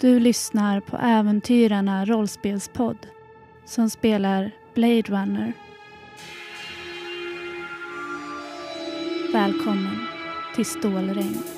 Du lyssnar på Äventyrarna rollspelspodd som spelar Blade Runner. Välkommen till Stålregn.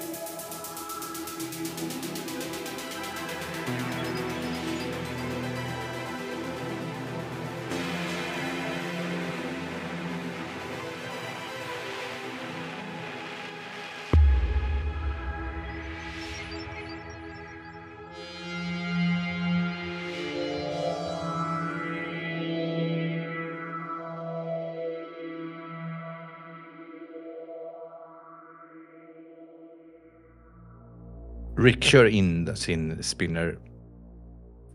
Rick kör in sin spinner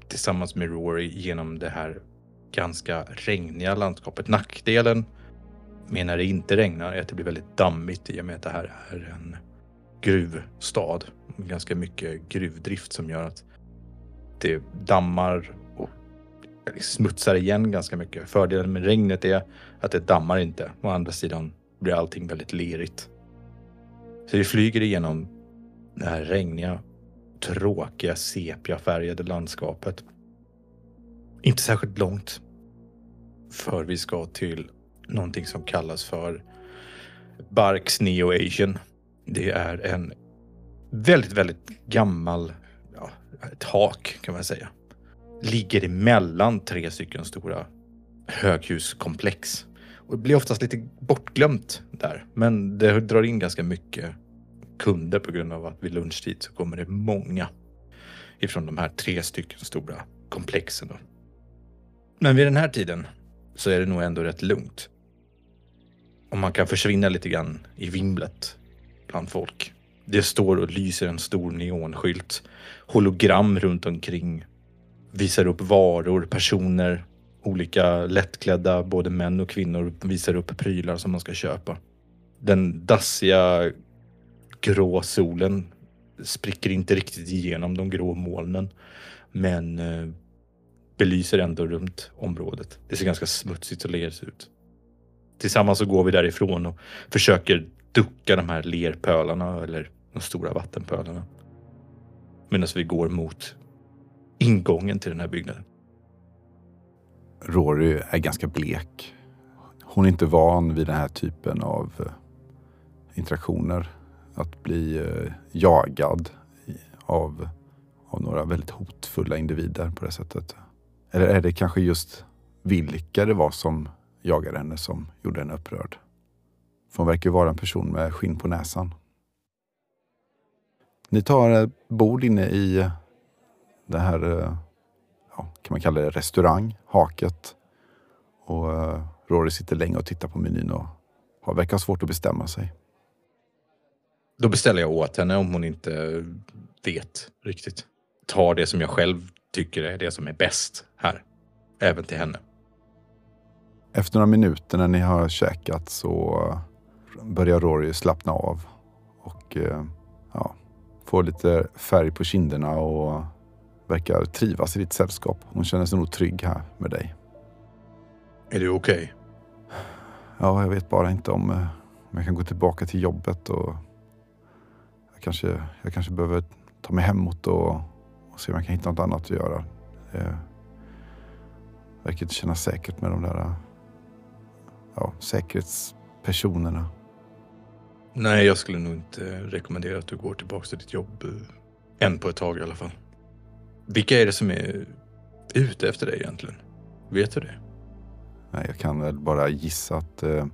tillsammans med Rory genom det här ganska regniga landskapet. Nackdelen med när det inte regnar är att det blir väldigt dammigt i och med att det här är en gruvstad. Ganska mycket gruvdrift som gör att det dammar och smutsar igen ganska mycket. Fördelen med regnet är att det dammar inte. Å andra sidan blir allting väldigt lerigt. Så vi flyger igenom det här regniga, tråkiga, sepiafärgade landskapet. Inte särskilt långt. För vi ska till någonting som kallas för Barks Neo Asian. Det är en väldigt, väldigt gammal, ja, ett hak kan man säga. Ligger emellan tre stycken stora höghuskomplex. Och det blir oftast lite bortglömt där. Men det drar in ganska mycket kunder på grund av att vid lunchtid så kommer det många ifrån de här tre stycken stora komplexen. Då. Men vid den här tiden så är det nog ändå rätt lugnt. Och man kan försvinna lite grann i vimlet bland folk. Det står och lyser en stor neonskylt. Hologram runt omkring. Visar upp varor, personer, olika lättklädda, både män och kvinnor visar upp prylar som man ska köpa. Den dassiga grå solen spricker inte riktigt igenom de grå molnen. Men eh, belyser ändå runt området. Det ser ganska smutsigt och lerigt ut. Tillsammans så går vi därifrån och försöker ducka de här lerpölarna eller de stora vattenpölarna. Medan vi går mot ingången till den här byggnaden. Rory är ganska blek. Hon är inte van vid den här typen av eh, interaktioner att bli eh, jagad av, av några väldigt hotfulla individer på det sättet. Eller är det kanske just vilka det var som jagade henne som gjorde henne upprörd? För hon verkar ju vara en person med skinn på näsan. Ni tar ett bord inne i eh, det här, eh, ja, kan man kalla det restaurang, haket. Och Rory sitter länge och tittar på menyn och har, verkar ha svårt att bestämma sig. Då beställer jag åt henne om hon inte vet riktigt. Tar det som jag själv tycker är det som är bäst här. Även till henne. Efter några minuter när ni har käkat så börjar Rory slappna av och eh, ja, får lite färg på kinderna och verkar trivas i ditt sällskap. Hon känner sig nog trygg här med dig. Är du okej? Okay? Ja, jag vet bara inte om, eh, om jag kan gå tillbaka till jobbet och kanske, jag kanske behöver ta mig hemåt och, och se om jag kan hitta något annat att göra. Det verkar inte kännas säkert med de där ja, säkerhetspersonerna. Nej, jag skulle nog inte rekommendera att du går tillbaka till ditt jobb. Eh, än på ett tag i alla fall. Vilka är det som är ute efter dig egentligen? Vet du det? Nej, jag kan väl bara gissa att eh,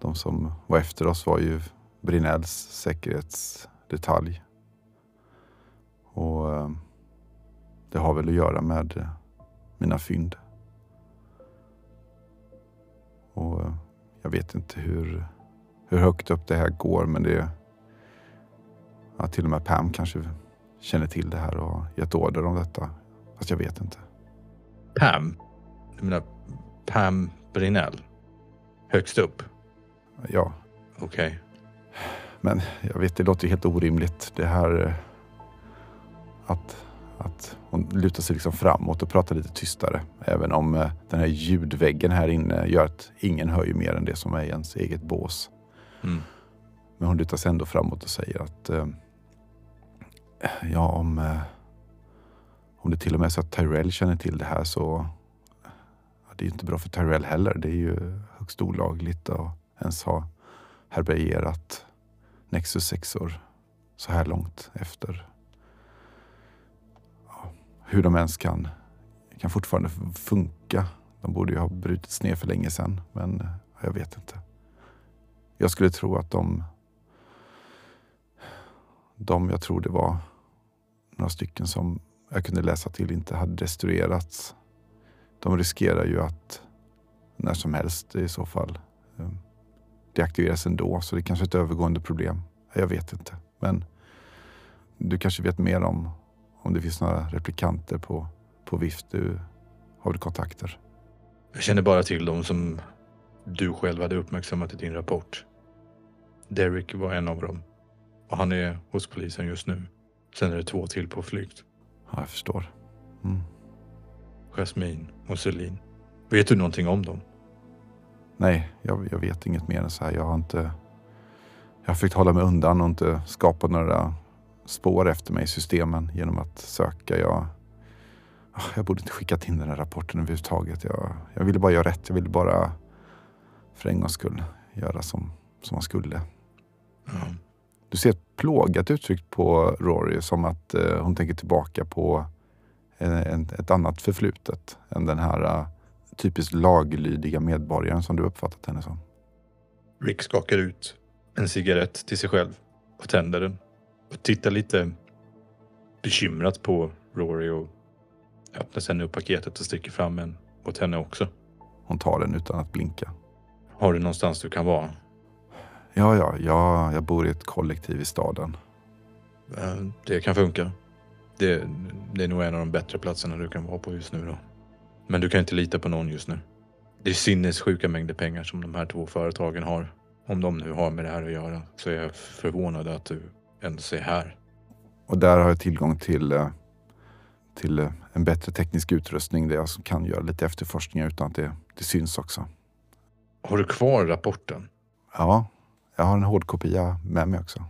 de som var efter oss var ju Brinells säkerhetsdetalj. Och eh, det har väl att göra med eh, mina fynd. Och eh, jag vet inte hur, hur högt upp det här går men det ja, till och med Pam kanske känner till det här och har gett order om detta. Fast jag vet inte. Pam? Du menar Pam Brinell? Högst upp? Ja. Okej. Men jag vet, det låter ju helt orimligt. Det här eh, att, att hon lutar sig liksom framåt och pratar lite tystare. Även om eh, den här ljudväggen här inne gör att ingen hör ju mer än det som är ens eget bås. Mm. Men hon lutar sig ändå framåt och säger att eh, ja, om, om det till och med är så att Tyrell känner till det här så ja, det är inte bra för Tyrell heller. Det är ju högst olagligt att ens ha härbärgerat Nexus 6 så här långt efter. Ja, hur de ens kan, kan fortfarande funka. De borde ju ha brutits ner för länge sedan, men ja, jag vet inte. Jag skulle tro att de, de jag tror det var några stycken som jag kunde läsa till inte hade destruerats. De riskerar ju att när som helst i så fall eh, eh, deaktiveras ändå. Så det är kanske är ett övergående problem. Jag vet inte. Men du kanske vet mer om om det finns några replikanter på, på VIF. Du har väl kontakter? Jag känner bara till dem som du själv hade uppmärksammat i din rapport. Derek var en av dem. Och han är hos polisen just nu. Sen är det två till på flykt. Ja, jag förstår. Mm. Jasmine och Celine. Vet du någonting om dem? Nej, jag, jag, vet inget mer än så här. Jag har inte... Jag har försökt hålla mig undan och inte skapa några spår efter mig i systemen genom att söka. Jag, ah, jag borde inte skickat in den här rapporten överhuvudtaget. Jag, jag ville bara göra rätt. Jag ville bara för en gångs skull göra som, som man skulle. Mm. Du ser ett plågat uttryck på Rory som att eh, hon tänker tillbaka på en, en, ett annat förflutet än den här uh, typiskt laglydiga medborgaren som du uppfattat henne som. Rick skakar ut en cigarett till sig själv och tänder den. Och tittar lite bekymrat på Rory och öppnar sen upp paketet och sticker fram en åt henne också. Hon tar den utan att blinka. Har du någonstans du kan vara? Ja, ja, ja jag bor i ett kollektiv i staden. Det kan funka. Det, det är nog en av de bättre platserna du kan vara på just nu då. Men du kan inte lita på någon just nu. Det är sinnessjuka mängder pengar som de här två företagen har. Om de nu har med det här att göra så är jag förvånad att du ens är här. Och där har jag tillgång till, eh, till eh, en bättre teknisk utrustning där jag kan göra lite efterforskningar utan att det, det syns också. Har du kvar rapporten? Ja, jag har en hårdkopia med mig också.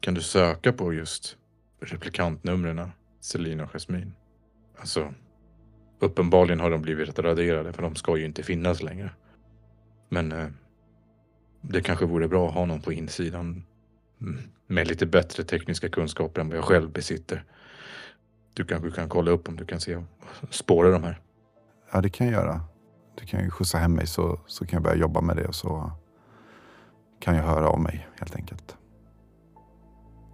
Kan du söka på just replikantnumren Celine och Jasmine? Alltså, uppenbarligen har de blivit raderade för de ska ju inte finnas längre. Men eh, det kanske vore bra att ha någon på insidan mm, med lite bättre tekniska kunskaper än vad jag själv besitter. Du kanske kan kolla upp om du kan se spåra de här. Ja, det kan jag göra. Du kan ju skjutsa hem mig så, så kan jag börja jobba med det och så kan jag höra av mig helt enkelt.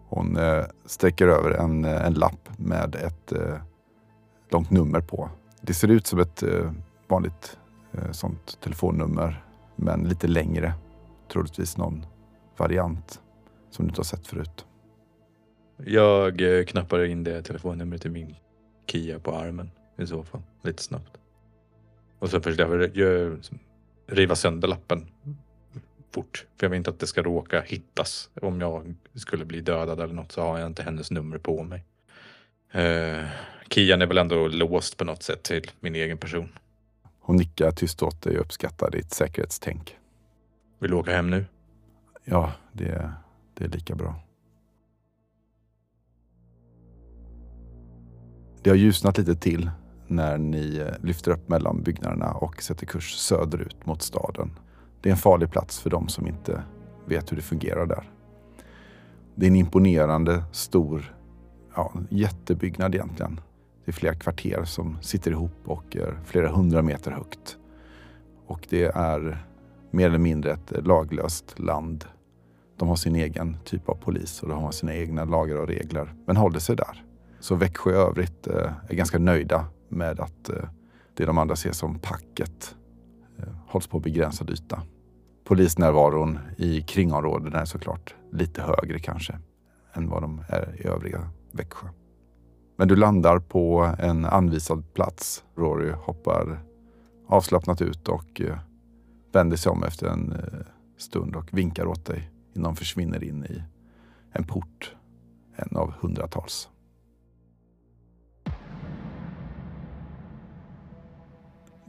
Hon eh, sträcker över en, eh, en lapp med ett eh, långt nummer på. Det ser ut som ett eh, vanligt eh, sånt telefonnummer men lite längre. Troligtvis någon variant som du inte har sett förut. Jag eh, knappar in det telefonnumret i min Kia på armen i så fall, lite snabbt. Och så försöker jag riva sönder lappen fort. För jag vill inte att det ska råka hittas. Om jag skulle bli dödad eller något så har jag inte hennes nummer på mig. Uh, Kian är väl ändå låst på något sätt till min egen person. Hon nickar tyst åt dig och uppskattar ditt säkerhetstänk. Vill du åka hem nu? Ja, det, det är lika bra. Det har ljusnat lite till när ni eh, lyfter upp mellan byggnaderna och sätter kurs söderut mot staden. Det är en farlig plats för de som inte vet hur det fungerar där. Det är en imponerande, stor, ja, jättebyggnad egentligen. Det är flera kvarter som sitter ihop och är flera hundra meter högt. Och det är mer eller mindre ett laglöst land. De har sin egen typ av polis och de har sina egna lagar och regler, men håller sig där. Så Växjö i övrigt eh, är ganska nöjda med att eh, det de andra ser som packet eh, hålls på begränsad yta. Polisnärvaron i kringområdena är såklart lite högre kanske än vad de är i övriga Växjö. Men du landar på en anvisad plats. Rory hoppar avslappnat ut och eh, vänder sig om efter en eh, stund och vinkar åt dig innan de försvinner in i en port. En av hundratals.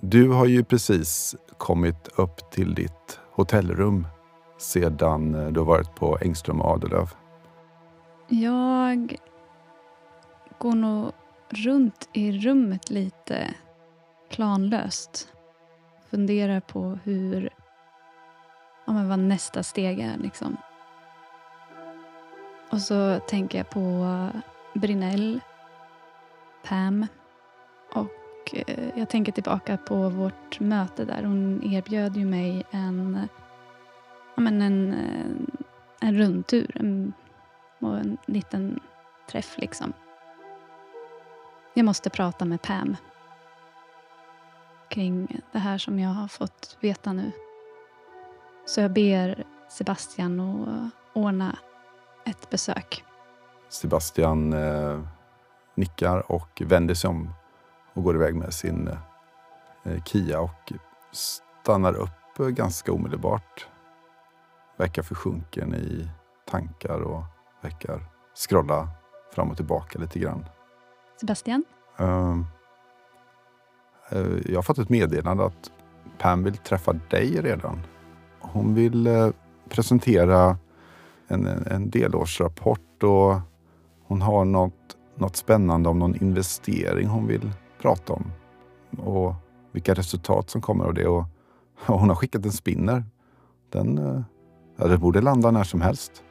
Du har ju precis kommit upp till ditt hotellrum sedan eh, du har varit på Engström och Adelöv. Jag går nog runt i rummet lite planlöst. Funderar på hur, ja, men vad nästa steg är. Liksom. Och så tänker jag på Brinell, Pam och eh, jag tänker tillbaka på vårt möte där. Hon erbjöd ju mig en, ja, men en, eh, en rundtur en, och en liten träff liksom. Jag måste prata med Pam kring det här som jag har fått veta nu. Så jag ber Sebastian att ordna ett besök. Sebastian eh, nickar och vänder sig om och går iväg med sin eh, Kia och stannar upp ganska omedelbart. Verkar försjunken i tankar och verkar scrolla fram och tillbaka lite grann. Sebastian? Uh, uh, jag har fått ett meddelande att Pam vill träffa dig redan. Hon vill uh, presentera en, en delårsrapport och hon har något, något spännande om någon investering hon vill prata om. Och vilka resultat som kommer av det. Och, och hon har skickat en spinner. Den, eh, ja, det borde landa när som helst.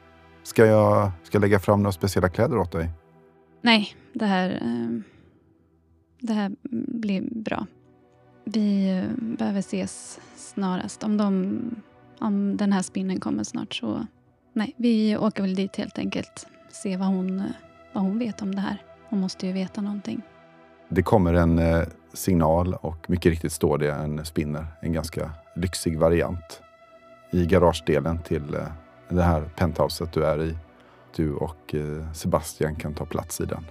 Ska jag, ska jag lägga fram några speciella kläder åt dig? Nej, det här, ehm, det här blir bra. Vi eh, behöver ses snarast. Om, de, om den här spinnen kommer snart så Nej, vi åker väl dit helt enkelt. Se vad hon, eh, vad hon vet om det här. Hon måste ju veta någonting. Det kommer en eh, signal och mycket riktigt står det en spinner. En ganska lyxig variant i garagedelen till det här penthouset du är i. Du och eh, Sebastian kan ta plats i den.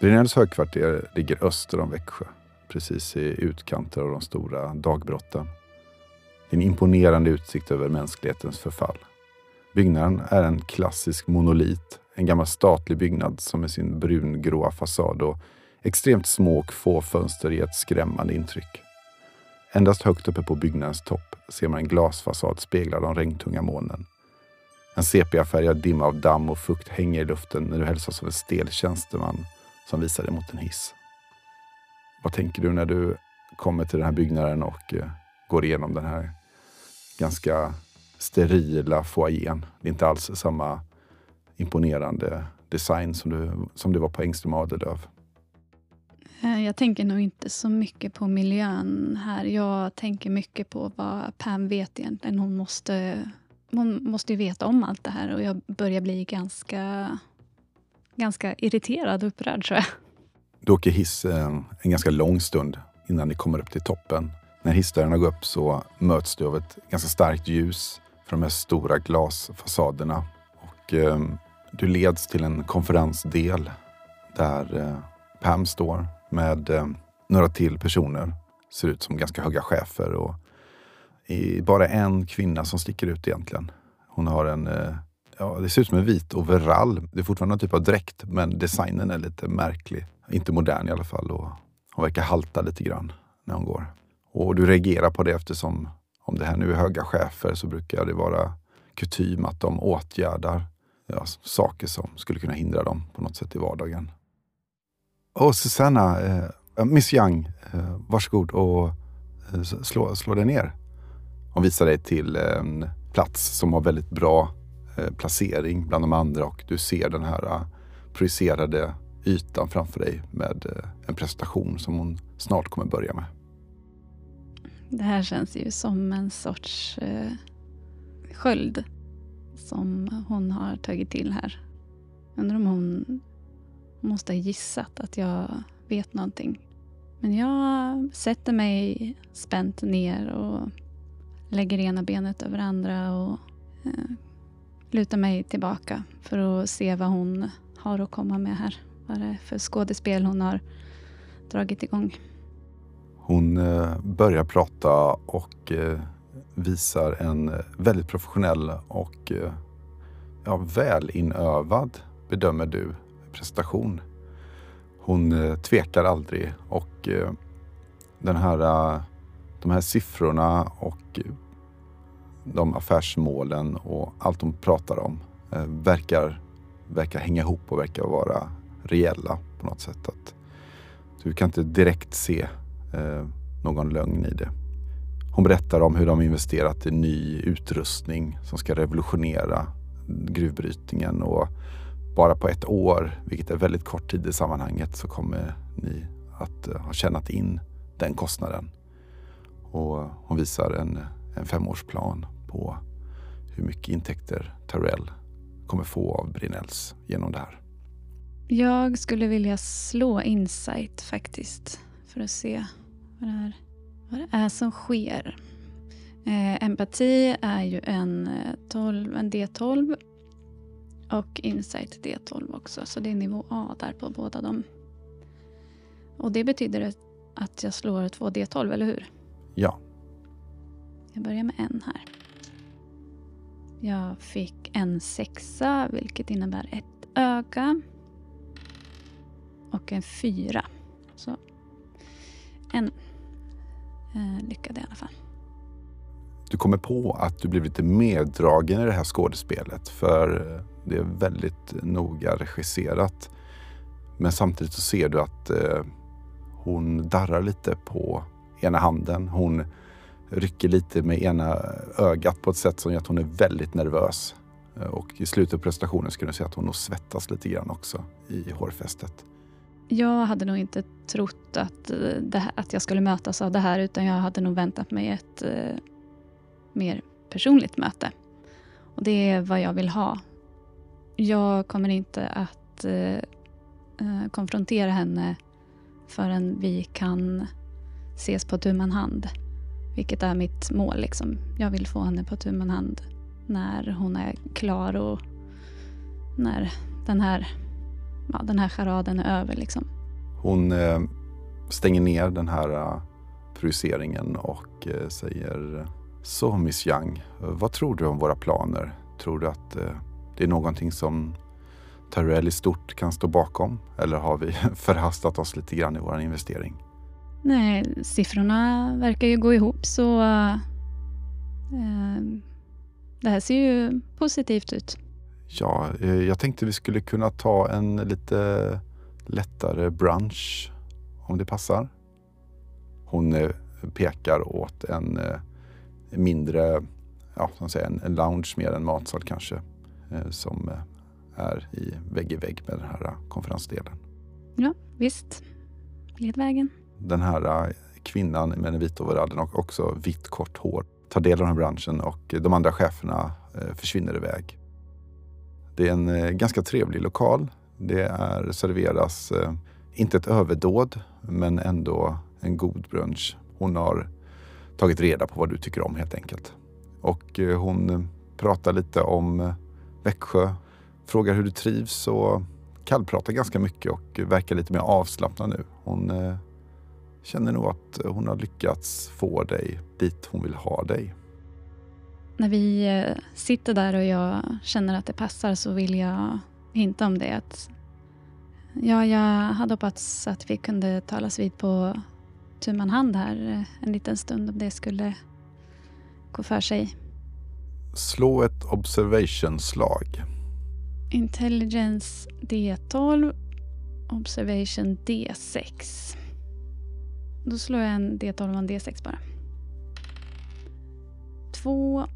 Brinells högkvarter ligger öster om Växjö, precis i utkanten av de stora dagbrotten. En imponerande utsikt över mänsklighetens förfall. Byggnaden är en klassisk monolit, en gammal statlig byggnad som med sin brungråa fasad och extremt små och få fönster ger ett skrämmande intryck. Endast högt uppe på byggnadens topp ser man en glasfasad spegla de regntunga molnen. En sepiafärgad dimma av damm och fukt hänger i luften när du hälsas av en stel tjänsteman som visar dig mot en hiss. Vad tänker du när du kommer till den här byggnaden och eh, går igenom den här ganska sterila foajén. Det är inte alls samma imponerande design som det, som det var på Engström Adelöv. Eh, jag tänker nog inte så mycket på miljön här. Jag tänker mycket på vad Pam vet egentligen. Hon måste, hon måste ju veta om allt det här och jag börjar bli ganska, ganska irriterad och upprörd tror jag. Du åker hiss eh, en ganska lång stund innan ni kommer upp till toppen. När hissdörrarna går upp så möts du av ett ganska starkt ljus från de här stora glasfasaderna. Och, eh, du leds till en konferensdel där eh, Pam står med eh, några till personer. Ser ut som ganska höga chefer och är bara en kvinna som sticker ut egentligen. Hon har en, eh, ja det ser ut som en vit overall. Det är fortfarande någon typ av dräkt men designen är lite märklig. Inte modern i alla fall och hon verkar halta lite grann när hon går. Och du reagerar på det eftersom om det här nu är höga chefer så brukar det vara kutym att de åtgärdar ja, saker som skulle kunna hindra dem på något sätt i vardagen. Och Susanna, eh, Miss Young, eh, varsågod och eh, slå, slå dig ner. Hon visar dig till en plats som har väldigt bra eh, placering bland de andra och du ser den här eh, projicerade ytan framför dig med eh, en presentation som hon snart kommer börja med. Det här känns ju som en sorts eh, sköld som hon har tagit till här. Undrar om hon måste ha gissat att jag vet någonting. Men jag sätter mig spänt ner och lägger ena benet över andra och eh, lutar mig tillbaka för att se vad hon har att komma med här. Vad det är för skådespel hon har dragit igång. Hon eh, börjar prata och eh, visar en eh, väldigt professionell och eh, ja, välinövad, bedömer du, prestation. Hon eh, tvekar aldrig och den här, de här siffrorna och de affärsmålen och allt hon pratar om eh, verkar, verkar hänga ihop och verkar vara reella på något sätt. Att du kan inte direkt se eh, någon lögn i det. Hon berättar om hur de investerat i ny utrustning som ska revolutionera gruvbrytningen och bara på ett år, vilket är väldigt kort tid i sammanhanget, så kommer ni att eh, ha tjänat in den kostnaden. Och hon visar en, en femårsplan på hur mycket intäkter Tarell kommer få av Brinells genom det här. Jag skulle vilja slå insight faktiskt. För att se vad det är, vad det är som sker. Eh, empati är ju en, 12, eh, en D12. Och insight D12 också. Så det är nivå A där på båda dem. Och det betyder att jag slår två D12, eller hur? Ja. Jag börjar med en här. Jag fick en sexa, vilket innebär ett öga. Och en fyra. Så en eh, lyckade i alla fall. Du kommer på att du blir lite meddragen i det här skådespelet. För eh, det är väldigt noga regisserat. Men samtidigt så ser du att eh, hon darrar lite på ena handen. Hon rycker lite med ena ögat på ett sätt som gör att hon är väldigt nervös. Eh, och i slutet av prestationen skulle du se att hon nog svettas lite grann också i hårfästet. Jag hade nog inte trott att, eh, här, att jag skulle mötas av det här utan jag hade nog väntat mig ett eh, mer personligt möte. Och Det är vad jag vill ha. Jag kommer inte att eh, eh konfrontera henne förrän vi kan ses på tu hand. Vilket är mitt mål. Liksom. Jag vill få henne på tu hand när hon är klar och när den här, ja, den här charaden är över. Liksom. Hon eh, stänger ner den här uh, projiceringen och uh, säger Så Miss Young, vad tror du om våra planer? Tror du att uh, det är någonting som Tyrell i stort kan stå bakom? Eller har vi förhastat oss lite grann i vår investering? Nej, siffrorna verkar ju gå ihop så uh, det här ser ju positivt ut. Ja, eh, jag tänkte vi skulle kunna ta en lite lättare brunch om det passar. Hon eh, pekar åt en mindre, ja, som säger, en lounge mer än matsal kanske, som är i vägg i vägg med den här konferensdelen. Ja, visst. Led vägen den här äh, kvinnan med den vita overallen och också vitt kort hår tar del av den här branschen och de andra cheferna äh, försvinner iväg. Det är en äh, ganska trevlig lokal. Det är, serveras, inte ett överdåd, men ändå en god brunch. Hon har tagit reda på vad du tycker om helt enkelt. Och hon pratar lite om Växjö, frågar hur du trivs och kallpratar ganska mycket och verkar lite mer avslappnad nu. Hon känner nog att hon har lyckats få dig dit hon vill ha dig. När vi eh, sitter där och jag känner att det passar så vill jag hinta om det. Att ja, jag hade hoppats att vi kunde talas vid på tu hand här eh, en liten stund om det skulle gå för sig. Slå ett observation-slag. Intelligence D12, Observation D6. Då slår jag en D12 och en D6 bara. Två.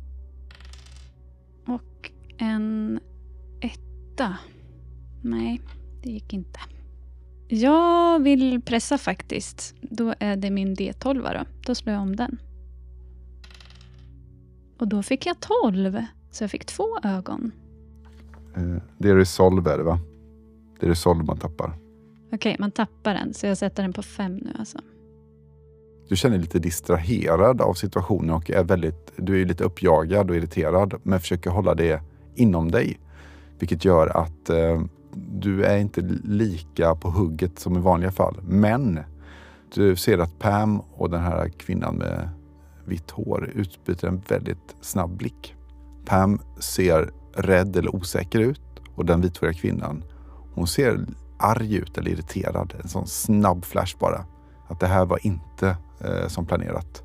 Och en etta. Nej, det gick inte. Jag vill pressa faktiskt. Då är det min D12 då. Då slår jag om den. Och då fick jag 12. Så jag fick två ögon. Eh, det är resolve är det va? Det är resolve man tappar. Okej, okay, man tappar den. Så jag sätter den på fem nu alltså. Du känner dig lite distraherad av situationen och är väldigt, du är lite uppjagad och irriterad men försöker hålla det inom dig. Vilket gör att eh, du är inte lika på hugget som i vanliga fall. Men du ser att Pam och den här kvinnan med vitt hår utbyter en väldigt snabb blick. Pam ser rädd eller osäker ut och den vithåriga kvinnan, hon ser arg ut eller irriterad. En sån snabb flash bara. Att det här var inte eh, som planerat.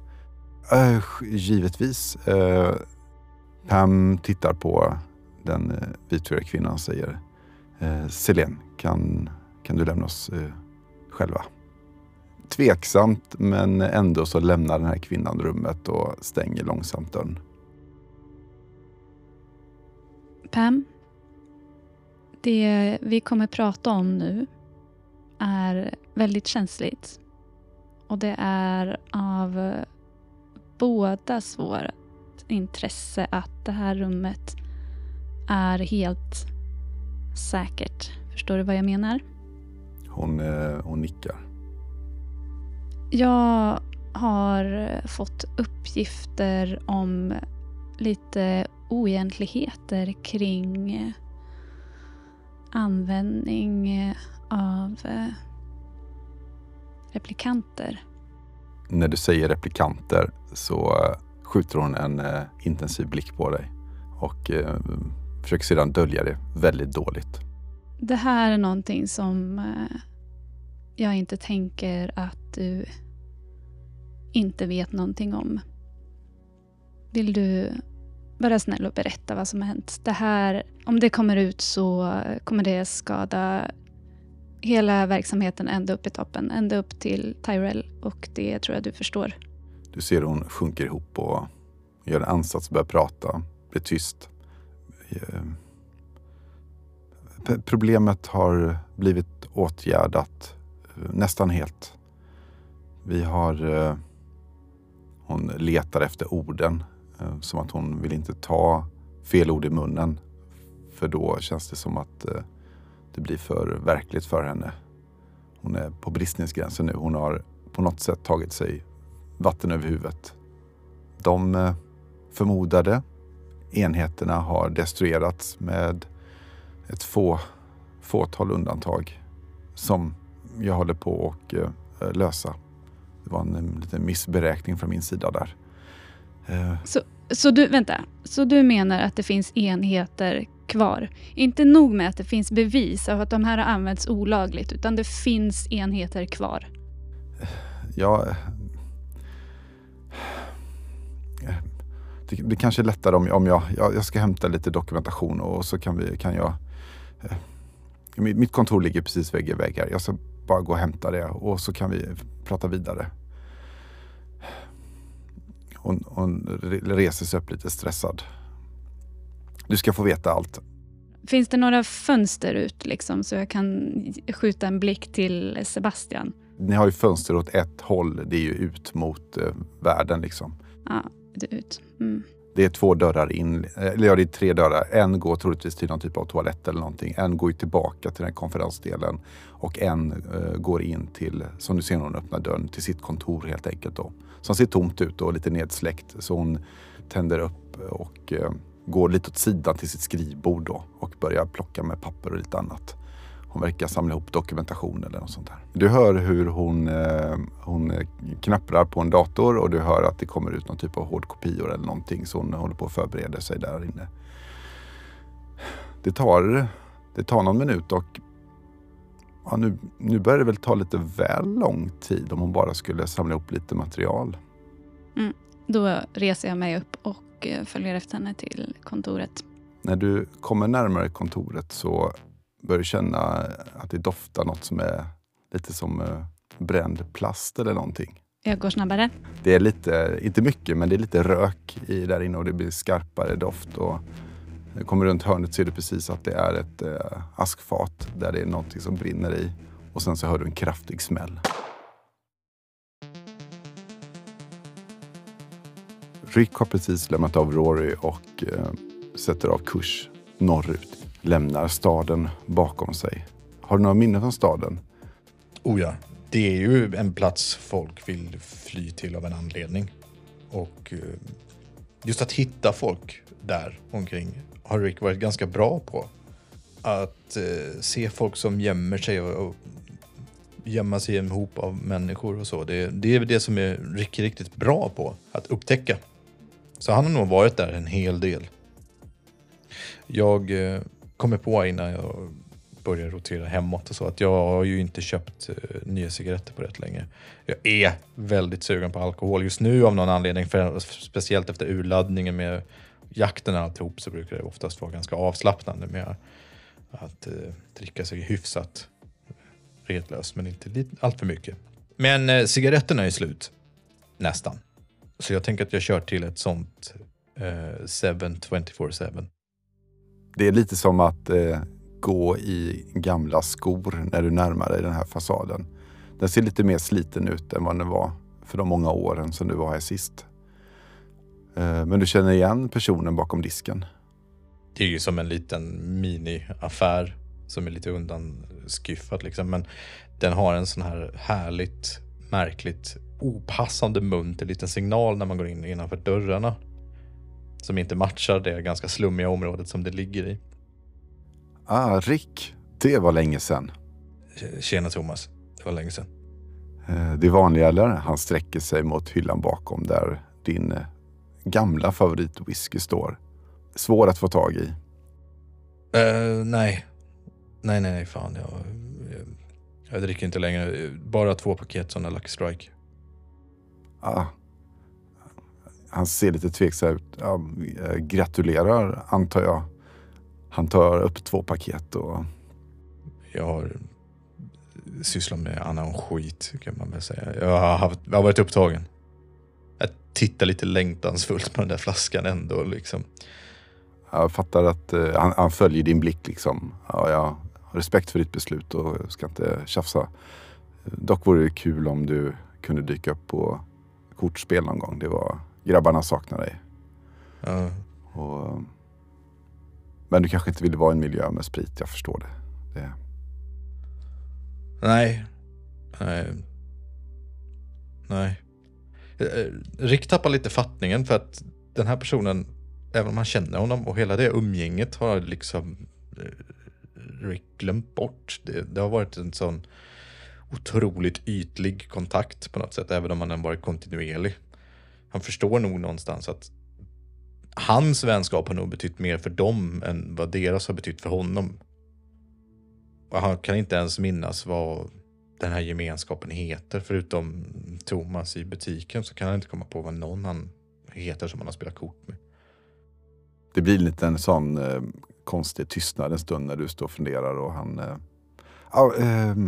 Eh, givetvis. Eh, Pam tittar på den eh, vithåriga kvinnan och säger eh, Selene, kan, kan du lämna oss eh, själva. Tveksamt men ändå så lämnar den här kvinnan rummet och stänger långsamt dörren. Pam, det vi kommer prata om nu är väldigt känsligt. Och det är av bådas vårt intresse att det här rummet är helt säkert. Förstår du vad jag menar? Hon, eh, hon nickar. Jag har fått uppgifter om lite oegentligheter kring användning av eh, replikanter. När du säger replikanter så eh, skjuter hon en eh, intensiv blick på dig och försöker sedan dölja det väldigt dåligt. Det här är någonting som jag inte tänker att du inte vet någonting om. Vill du vara snäll och berätta vad som har hänt? Det här, om det kommer ut så kommer det skada hela verksamheten ända upp i toppen, ända upp till Tyrell och det tror jag du förstår. Du ser hon sjunker ihop och gör en ansats att börja prata, blir tyst. Eh, problemet har blivit åtgärdat eh, nästan helt. Vi har... Eh, hon letar efter orden, som att hon vill inte ta fel ord i munnen. För då känns det som att det blir för verkligt för henne. Hon är på bristningsgränsen nu. Hon har på något sätt tagit sig vatten över huvudet. De eh, förmodade enheterna har destruerats med ett få, fåtal undantag som jag håller på att eh, lösa. Det var en liten missberäkning från min sida där. Eh. Så, så du, vänta, så du menar att det finns enheter kvar. Inte nog med att det finns bevis av att de här har använts olagligt, utan det finns enheter kvar. Ja... Eh, det, det kanske är lättare om, om jag, jag, jag, ska hämta lite dokumentation och så kan, vi, kan jag... Eh, mitt kontor ligger precis vägg i vägg här. Jag ska bara gå och hämta det och så kan vi prata vidare. Hon, hon reser sig upp lite stressad. Du ska få veta allt. Finns det några fönster ut liksom, så jag kan skjuta en blick till Sebastian? Ni har ju fönster åt ett håll. Det är ju ut mot eh, världen. Liksom. Ja, det är ut. Mm. Det är två dörrar in. Eller ja, det är tre dörrar. En går troligtvis till någon typ av toalett eller någonting. En går tillbaka till den konferensdelen. Och en eh, går in till, som du ser när hon öppnar dörren, till sitt kontor helt enkelt. Då. Som ser tomt ut och lite nedsläckt. Så hon tänder upp och eh, går lite åt sidan till sitt skrivbord då och börjar plocka med papper och lite annat. Hon verkar samla ihop dokumentation eller något sånt där. Du hör hur hon, eh, hon knapprar på en dator och du hör att det kommer ut någon typ av hårdkopior eller någonting så hon håller på att förbereda sig där inne. Det tar, det tar någon minut och ja, nu, nu börjar det väl ta lite väl lång tid om hon bara skulle samla ihop lite material. Mm. Då reser jag mig upp och och eh, följer efter henne till kontoret. När du kommer närmare kontoret så börjar du känna att det doftar något som är lite som eh, bränd plast eller någonting. Jag går snabbare. Det är lite, inte mycket, men det är lite rök i där inne och det blir skarpare doft. Och när du kommer runt hörnet ser du precis att det är ett eh, askfat där det är någonting som brinner i. Och sen så hör du en kraftig smäll. Rick har precis lämnat av Rory och eh, sätter av kurs norrut. Lämnar staden bakom sig. Har du några minnen från staden? Oh ja, det är ju en plats folk vill fly till av en anledning. Och eh, just att hitta folk där omkring har Rick varit ganska bra på. Att eh, se folk som gömmer sig och, och gömma sig i en hop av människor och så. Det, det är det som är Rick riktigt bra på. Att upptäcka. Så han har nog varit där en hel del. Jag eh, kommer på innan jag börjar rotera hemåt och så att jag har ju inte köpt eh, nya cigaretter på rätt länge. Jag är väldigt sugen på alkohol just nu av någon anledning, för, speciellt efter urladdningen med jakten och alltihop så brukar det oftast vara ganska avslappnande med att eh, dricka sig hyfsat retlös, men inte allt för mycket. Men eh, cigaretterna är slut. Nästan. Så jag tänker att jag kör till ett sånt eh, 7 Det är lite som att eh, gå i gamla skor när du närmar dig den här fasaden. Den ser lite mer sliten ut än vad den var för de många åren som du var här sist. Eh, men du känner igen personen bakom disken. Det är ju som en liten mini-affär som är lite undanskyffad liksom. Men den har en sån här härligt, märkligt, opassande munter liten signal när man går in innanför dörrarna. Som inte matchar det ganska slummiga området som det ligger i. Ah, Rick. Det var länge sedan. Tjena Thomas, det var länge sedan. Eh, det vanliga eller? Han sträcker sig mot hyllan bakom där din eh, gamla favoritwhisky står. Svår att få tag i. Eh, nej. Nej, nej, nej, fan. Jag, jag, jag dricker inte längre. Bara två paket sådana Lucky Strike. Ah. Han ser lite tveksam ut. Ja, eh, gratulerar antar jag. Han tar upp två paket och Jag har sysslat med annan skit kan man väl säga. Jag har, haft, jag har varit upptagen. Jag tittar lite längtansfullt på den där flaskan ändå liksom. jag fattar att eh, han, han följer din blick liksom. Ja, jag har respekt för ditt beslut och ska inte tjafsa. Dock vore det kul om du kunde dyka upp på kortspel någon gång. Det var grabbarna saknar dig. Ja, Och, men du kanske inte vill vara i en miljö med sprit, jag förstår det. det nej. Nej. Nej. Eh, Rick tappar lite fattningen för att den här personen, även om han känner honom och hela det umgänget har liksom eh, Rick glömt bort. Det, det har varit en sån otroligt ytlig kontakt på något sätt, även om han har varit kontinuerlig. Han förstår nog någonstans att hans vänskap har nog betytt mer för dem än vad deras har betytt för honom. Och han kan inte ens minnas vad den här gemenskapen heter. Förutom Thomas i butiken så kan han inte komma på vad någon han heter som han har spelat kort med. Det blir lite en sån eh, konstig tystnad en stund när du står och funderar och han, eh,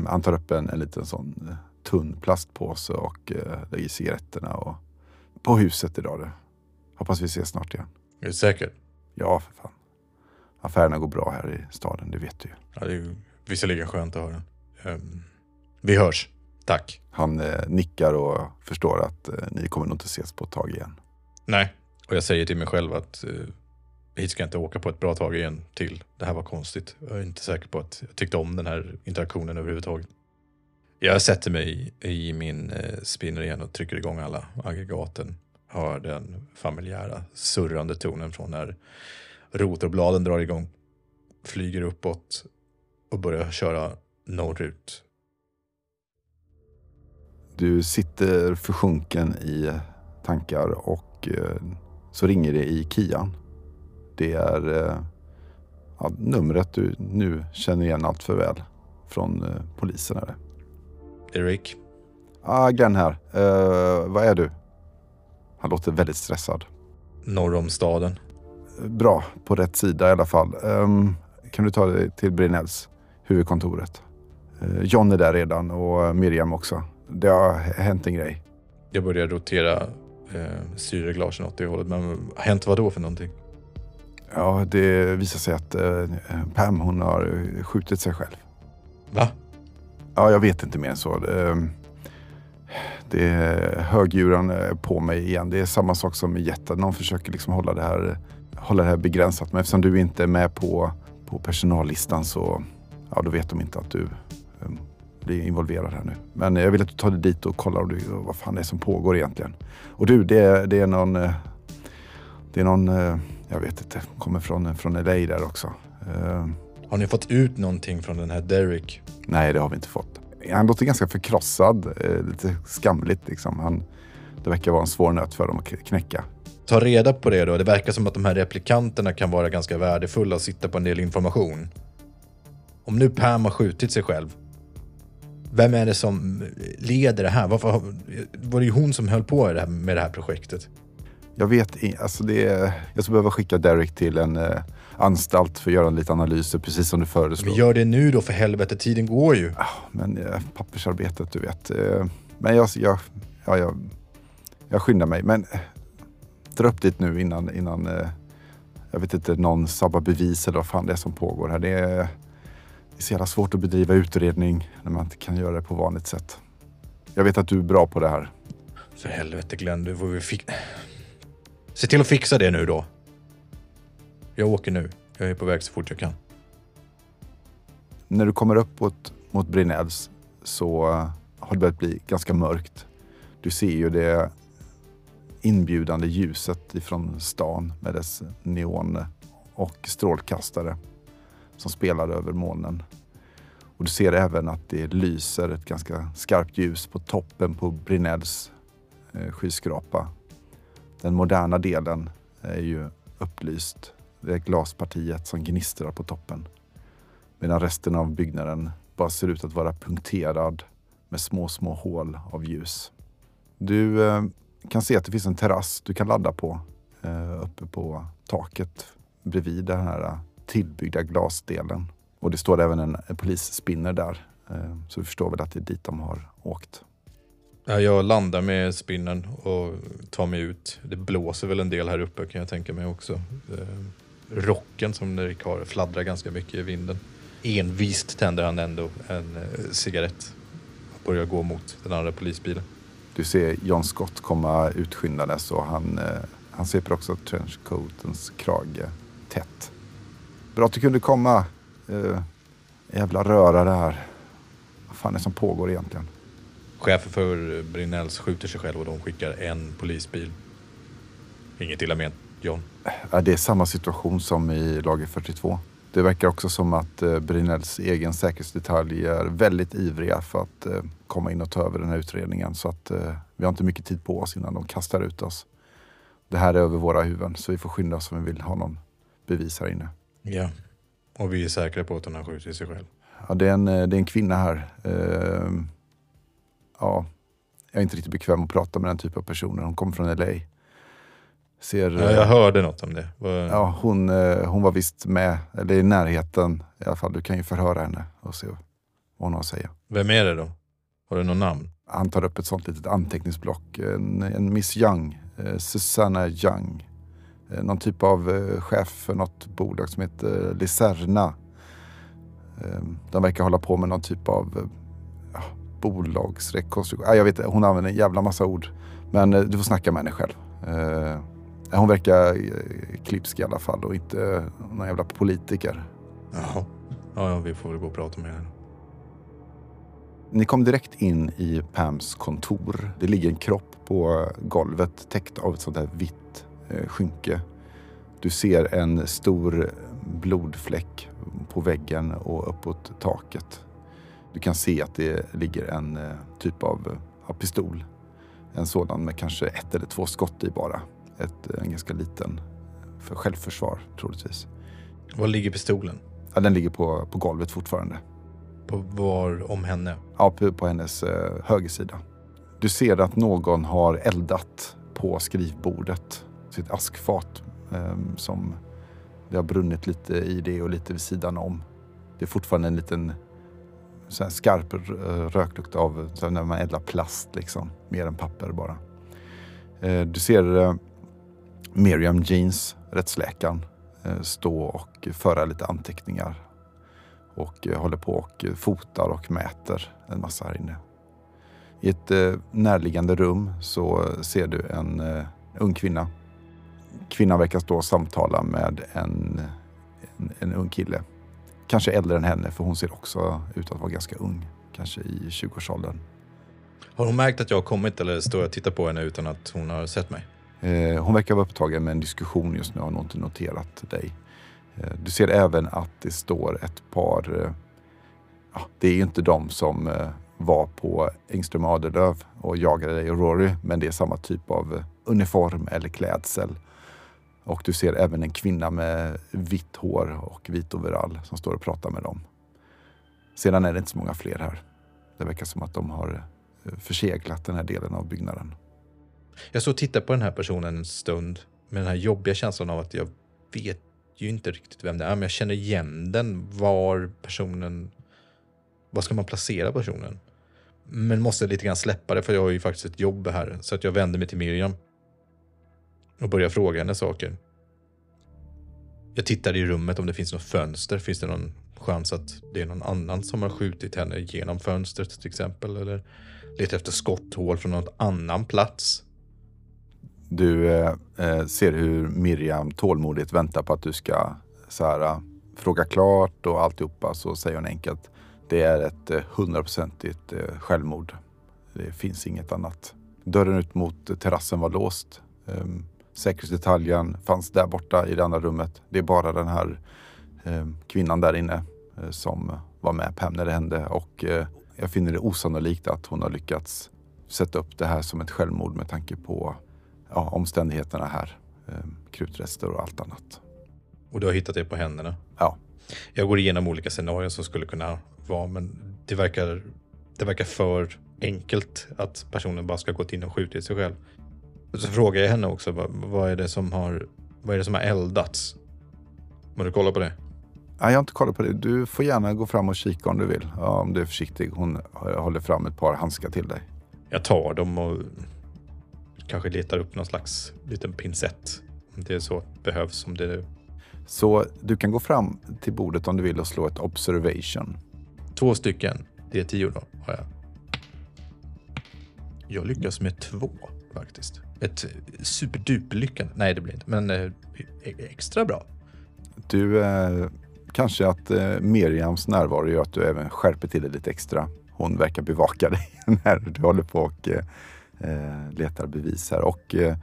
han tar upp en, en liten sån eh, tunn plastpåse och eh, lägger cigaretterna och på huset idag du. Hoppas vi ses snart igen. Är du säker? Ja, för fan. Affärerna går bra här i staden, det vet du ju. Ja, det är visserligen skönt att höra. Ehm, vi hörs. Tack. Han eh, nickar och förstår att eh, ni kommer nog inte ses på ett tag igen. Nej, och jag säger till mig själv att uh, hit ska jag inte åka på ett bra tag igen till. Det här var konstigt. Jag är inte säker på att jag tyckte om den här interaktionen överhuvudtaget. Jag sätter mig i, min eh, spinner igen och trycker igång alla aggregaten. Hör den familjära surrande tonen från när rotorbladen drar igång. Flyger uppåt och börjar köra norrut. Du sitter försjunken i tankar och eh, så ringer det i Kian. Det är eh, ja, numret du nu känner igen allt för väl från eh, polisen. Är det. Erik, Ah, Glenn här. Eh, vad är du? Han låter väldigt stressad. norr om staden. Bra, på rätt sida i alla fall. Ehm, kan du ta dig till Brinells, huvudkontoret? Eh, John är där redan och Miriam också. Det har hänt en grej. Jag börjar rotera eh, syreglasen åt det hållet. Men hänt vad då för någonting? Ja, det visar sig att eh, Pam hon har eh, skjutit sig själv. Va? Ja, jag vet inte mer än så. Det, det är högdjuren är på mig igen. Det är samma sak som i jätten. Någon försöker liksom hålla det här, hålla det här begränsat. Men eftersom du inte är med på, på personallistan så ja, då vet de inte att du eh, blir involverad här nu. Men jag vill att du tar dig dit och kollar du, vad fan det är som pågår egentligen. Och du, det, är- det är någon... eh, Det är någon, eh, jag vet inte, kommer från, från LA där också. Eh, Har ni fått ut någonting från den här Derek? Nej, det har vi inte fått. Han låter ganska förkrossad, eh, lite skamligt liksom. Han, det verkar vara en svår nöt för dem att knäcka. Ta reda på det då. Det verkar som att de här replikanterna kan vara ganska värdefulla och sitta på en del information. Om nu Pam har skjutit sig själv. Vem är det som leder det här? Varför var det ju hon som höll på med det här projektet? Jag vet i- alltså det är, Jag skulle behöva skicka Derek till en, eh, anstalt för att göra lite analyser, precis som du föreslår. Men gör det nu då för helvete, tiden går ju. Ja, men eh, pappersarbetet, du vet. Eh, men jag, jag, ja, jag, jag skyndar mig. Men eh, dra upp dit nu innan, innan eh, jag vet inte, någon sabbar bevis eller vad fan det är som pågår här. Det är, det är så jävla svårt att bedriva utredning när man inte kan göra det på vanligt sätt. Jag vet att du är bra på det här. För helvete Glenn, du får vi fi- Se till att fixa det nu då. Jag åker nu. Jag är på väg så fort jag kan. När du kommer upp mot, mot Brinells så eh, har det börjat bli ganska mörkt. Du ser ju det inbjudande ljuset ifrån stan med dess neon och strålkastare som spelar över molnen. Och du ser även att det lyser ett ganska skarpt ljus på toppen på Brinells eh, skyskrapa. Den moderna delen är ju upplyst. Det är glaspartiet som gnistrar på toppen. Medan resten av byggnaden bara ser ut att vara punkterad med små, små hål av ljus. Du eh, kan se att det finns en terrass du kan ladda på eh, uppe på taket bredvid den här eh, tillbyggda glasdelen. Och det står även en, en polisspinner där. Eh, så du förstår väl att det är dit de har åkt. Ja, Jag landar med spinnen och tar mig ut. Det blåser väl en del här uppe kan jag tänka mig också. Eh, Rocken som Erik har fladdrar ganska mycket i vinden. Envist tänder han ändå en eh, cigarett och börjar gå mot den andra polisbilen. Du ser John Scott komma utskyndandes och han, eh, han sveper också trenchcoatens krage tätt. Bra att du kunde komma. Eh, jävla röra det här. Vad fan är det som pågår egentligen? Chefen för Brinells skjuter sig själv och de skickar en polisbil. Inget illa ment, John. Ja, det är samma situation som i lager 42. Det verkar också som att eh, Brinells egen säkerhetsdetalj är väldigt ivriga för att eh, komma in och ta över den här utredningen. Så att eh, vi har inte mycket tid på oss innan de kastar ut oss. Det här är över våra huvuden så vi får skynda oss om vi vill ha någon bevis här inne. Ja. Och vi är säkra på att hon har skjutit sig själv. Ja, det, är en, det är en kvinna här. Ehm, ja, jag är inte riktigt bekväm att prata med den typen av personer. Hon kommer från LA. Ser, Ja, jag hörde något om det. Vad- Ja, hon, eh, hon var visst med, eller i närheten i alla fall. Du kan ju förhöra henne och se vad hon har att säga. Vem är det då? Har du något namn? Han tar upp ett sånt litet anteckningsblock. En, en Miss Young, eh, Susanna Young. Eh, någon typ av eh, chef för något bolag som heter eh, Licerna. Eh, de verkar hålla på med någon typ av eh, bolagsrekonstruktion. Ah, jag vet hon använder en jävla massa ord. Men eh, du får snacka med henne själv. Eh, hon verkar eh, klipsk i alla fall och inte någon jävla politiker. Jaha. Ja, ja, vi får väl gå och prata med henne. Ni kom direkt in i Pams kontor. Det ligger en kropp på golvet täckt av ett sånt här vitt skynke. Du ser en stor blodfläck på väggen och uppåt taket. Du kan se att det ligger en eh, typ av eh, ja, pistol. En sådan med kanske ett eller två skott i bara. Ett, en ganska liten för självförsvar troligtvis. Var ligger pistolen? Ja, den ligger på, på golvet fortfarande. På var om henne? Ja, på, på hennes eh, högersida. Du ser att någon har eldat på skrivbordet. Sitt askfat eh, som det har brunnit lite i det och lite vid sidan om. Det är fortfarande en liten så här skarp eh, röklukt av så när man eldar plast liksom. Mer än papper bara. Eh, du ser eh, Miriam Jeans, rättsläkaren, stå och föra lite anteckningar och håller på och fotar och mäter en massa här inne. I ett närliggande rum så ser du en ung kvinna. Kvinnan verkar stå och samtala med en, en, en ung kille. Kanske äldre än henne för hon ser också ut att vara ganska ung. Kanske i 20-årsåldern. Har hon märkt att jag har kommit eller står jag och tittar på henne utan att hon har sett mig? Eh, hon verkar vara upptagen med en diskussion just nu och har nog inte noterat dig. Eh, du ser även att det står ett par, eh, ja, det är ju inte de som eh, var på Engström och Adelöv och jagade dig och Rory, men det är samma typ av eh, uniform eller klädsel. Och du ser även en kvinna med vitt hår och vit overall som står och pratar med dem. Sedan är det inte så många fler här. Det verkar som att de har eh, förseglat den här delen av byggnaden. Jag står och tittar på den här personen en stund med den här jobbiga känslan av att jag vet ju inte riktigt vem det är, men jag känner igen den. Var personen... Var ska man placera personen? Men måste lite grann släppa det, för jag har ju faktiskt ett jobb här. Så att jag vänder mig till Miriam. Och börjar fråga henne saker. Jag tittar i rummet om det finns något fönster. Finns det någon chans att det är någon annan som har skjutit henne genom fönstret till exempel? Eller letar efter skotthål från någon annan plats? Du eh, eh ser hur Miriam tålmodigt väntar på att du ska så här, eh, fråga klart och alltihopa. Så säger hon enkelt. Det är ett eh, hundraprocentigt eh, självmord. Det finns inget annat. Dörren ut mot terrassen var låst. Um, säkerhetsdetaljen fanns där borta i det andra rummet. Det är bara den här um, kvinnan där inne uh, som var med Pam när det hände och uh, jag finner det osannolikt att hon har lyckats sätta upp det här som ett självmord med tanke på ja, omständigheterna här. Um, krutrester och allt annat. Och du har hittat det på händerna? Ja. Jag går igenom olika scenarier som skulle kunna vara, men det verkar, det verkar för enkelt att personen bara ska gått in och skjutit sig själv. Så frågar jag henne också, vad, vad, är det som har, vad är det som har eldats? Har du kollat på det? Nej, jag har inte kollat på det. Du får gärna gå fram och kika om du vill. Ja, om du är försiktig. Hon håller fram ett par handskar till dig. Jag tar dem och kanske letar upp någon slags liten pincett. Om det är så behövs. Om det... Så du kan gå fram till bordet om du vill och slå ett observation. Två stycken. Det är tio då, har jag. Jag lyckas med två faktiskt. Ett superduper lyckande. Nej, det blir inte, men eh, extra bra. Du, eh, kanske att eh, Miriams närvaro gör att du även skärper till det lite extra. Hon verkar bevaka dig när du håller på och eh, eh, letar bevis här. Och eh,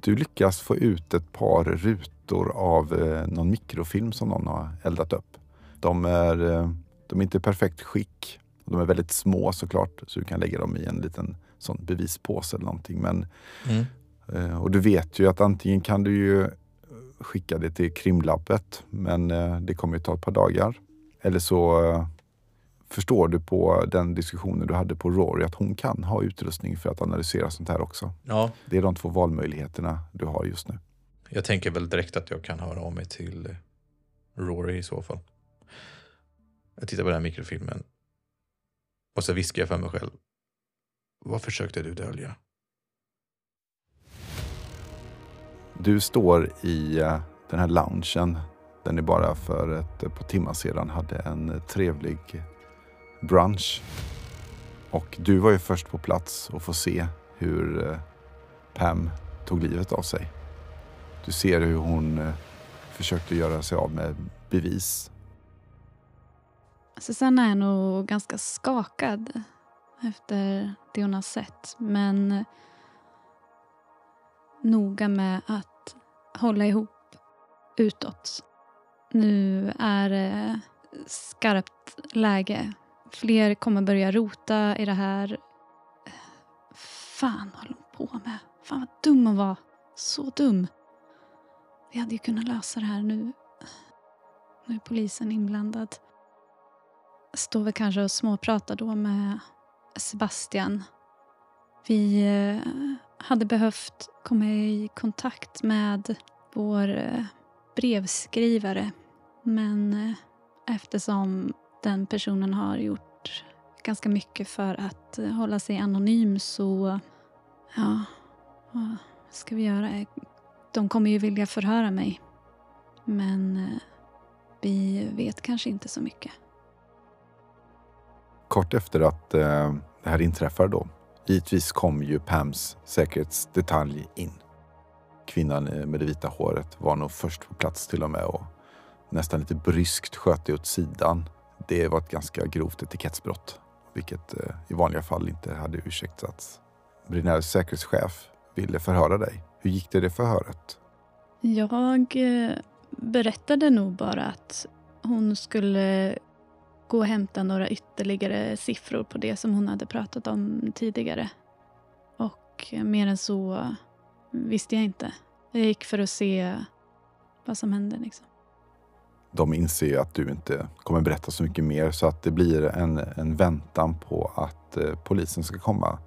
du lyckas få ut ett par rutor av någon mikrofilm som någon har eldat upp. De är, de är inte i perfekt skick. De är väldigt små såklart, så du kan lägga dem i en liten sån bevispåse eller någonting. Men, mm. Eh, och du vet ju att antingen kan du ju skicka det till krimlabbet, men eh, det kommer ju ta ett par dagar. Eller så eh, förstår du på den diskussionen du hade på Rory att hon kan ha utrustning för att analysera sånt här också. Ja. Det är de två valmöjligheterna du har just nu. Jag tänker väl direkt att jag kan höra av mig till Rory i så fall. Jag tittar på den här mikrofilmen och så viskar jag för mig själv. Vad försökte du dölja? Du står i eh, den här loungen där ni bara för ett eh, par timmar sedan hade en trevlig brunch. Och du var ju först på plats och får se hur eh, Pam tog livet av sig. Du ser hur hon försökte göra sig av med bevis. Susanna är nog ganska skakad efter det hon har sett. Men noga med att hålla ihop utåt. Nu är det skarpt läge. Fler kommer börja rota i det här. Fan vad håller hon på med? Fan vad dum hon var. Så dum. Vi hade ju kunnat lösa det här nu. Nu är polisen inblandad. Står väl kanske och småpratar då med Sebastian. Vi eh, hade behövt komma i kontakt med vår eh, brevskrivare. Men eh, eftersom den personen har gjort ganska mycket för att eh, hålla sig anonym så... Ja, vad ska vi göra? De kommer ju vilja förhöra mig. Men vi vet kanske inte så mycket kort efter att det här inträffar då, givetvis kom ju Pams säkerhetsdetalj in. Kvinnan eh, med det vita håret var nog först på plats till och med och nästan lite bryskt sköt det åt sidan. Det var ett ganska grovt etikettsbrott, vilket eh, i vanliga fall inte hade ursäktats. Brinells säkerhetschef ville förhöra dig. Hur gick det i det förhöret? Jag eh, berättade nog bara att hon skulle gå och hämta några ytterligare siffror på det som hon hade pratat om tidigare. Och mer än så visste jag inte. Jag gick för att se vad som hände. Liksom. De inser ju att du inte kommer berätta så mycket mer så att det blir en, en väntan på att eh, polisen ska komma.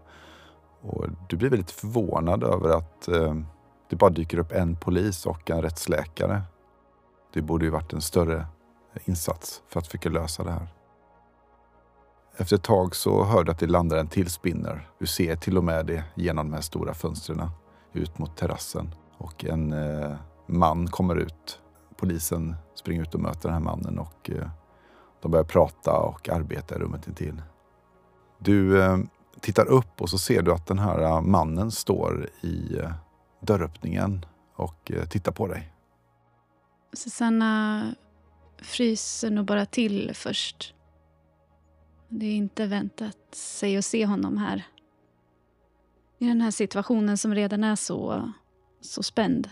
Och du blir väldigt förvånad över att eh, det bara dyker upp en polis och en rättsläkare. Det borde ju varit en större insats för att försöka lösa det här. Efter ett tag så hör du att det landar en till spinner. Du ser till och med det genom de här stora fönstren ut mot terrassen. Och en eh, man kommer ut. Polisen springer ut och möter den här mannen och eh, de börjar prata och arbeta i rummet intill. Du eh, tittar upp och så ser du att den här eh, mannen står i eh, dörröppningen och eh, tittar på dig. Susanna fryser nog bara till först. Det är inte väntat sig att se honom här. I den här situationen som redan är så, så spänd.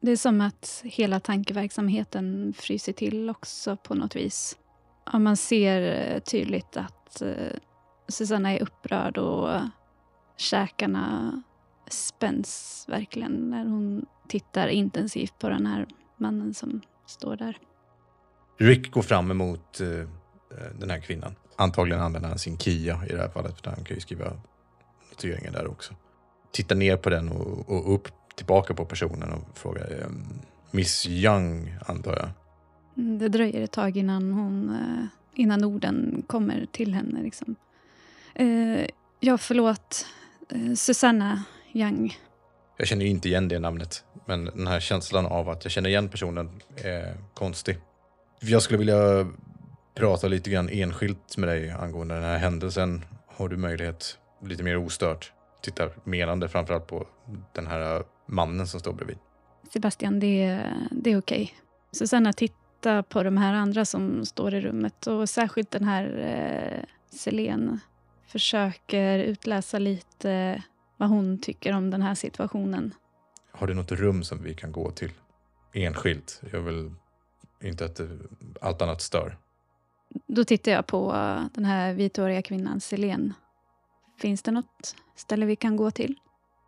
Det är som att hela tankeverksamheten fryser till också på något vis. Ja, man ser eh, tydligt att eh, Susanna är upprörd och käkarna spänns verkligen när hon tittar intensivt på den här mannen som står där. Rick går fram emot eh, den här kvinnan. Antagligen använder han sin Kia i det här fallet, för han kan ju skriva noteringar där också. Tittar ner på den och, och upp tillbaka på personen och frågar eh, Miss Young, antar jag. Mm, Det dröjer ett tag innan, hon, eh, innan orden kommer till henne. Liksom. Eh, ja, förlåt. Eh, Susanna Young. Jag känner ju inte igen det namnet, men den här känslan av att jag känner igen personen är konstig. Jag skulle vilja prata lite grann enskilt med dig angående den här händelsen. Har du möjlighet, lite mer ostört, tittar menande framförallt på den här mannen som står bredvid. Sebastian, det, är- det är okej. Susanna tittar på de här andra som står i rummet och särskilt den här eh, Selene försöker utläsa lite vad hon tycker om den här situationen. Har du något rum som vi kan gå till enskilt? Jag vill inte att det, allt annat stör. Då tittar jag på eh, den här vithåriga kvinnan, Selene. Finns det något ställe vi kan gå till?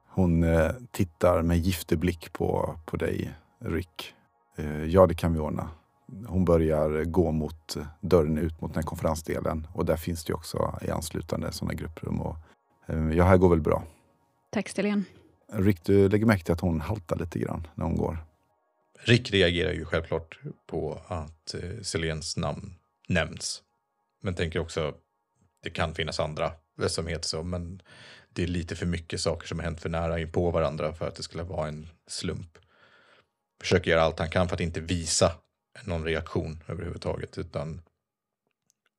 Hon eh, tittar med giftig blick på, på dig, Rick. Eh, ja, det kan vi ordna. Hon börjar gå mot dörren ut mot den här konferensdelen och där finns det också i anslutande sådana grupprum. Och, ja, här går väl bra. Tack, Selene. Rick, du lägger märke till att hon haltar lite grann när hon går. Rick reagerar ju självklart på att eh, Selens namn nämns. Men tänker också, det kan finnas andra som heter så, men det är lite för mycket saker som har hänt för nära in på varandra för att det skulle vara en slump. Försöker göra allt han kan för att inte visa någon reaktion överhuvudtaget, utan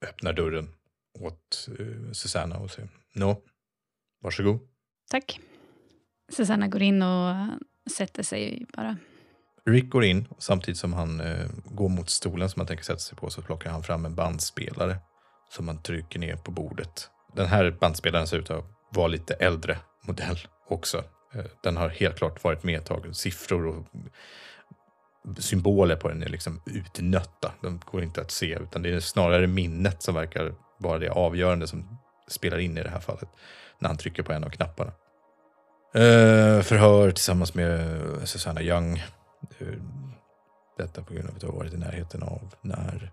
öppnar dörren åt eh, Susanna och säger, nå, varsågod. Tack. Susanna går in och eh, sätter sig bara. Rick går in och samtidigt som han eh, går mot stolen som han tänker sätta sig på så plockar han fram en bandspelare som han trycker ner på bordet. Den här bandspelaren ser ut att vara lite äldre modell också. Eh, den har helt klart varit med ett tag. Siffror och symboler på den är liksom utnötta. De går inte att se utan det är snarare minnet som verkar vara det avgörande som spelar in i det här fallet. När han trycker på en av knapparna. Eh, förhör tillsammans med Susanna Young. Detta på grund av att du har varit i närheten av när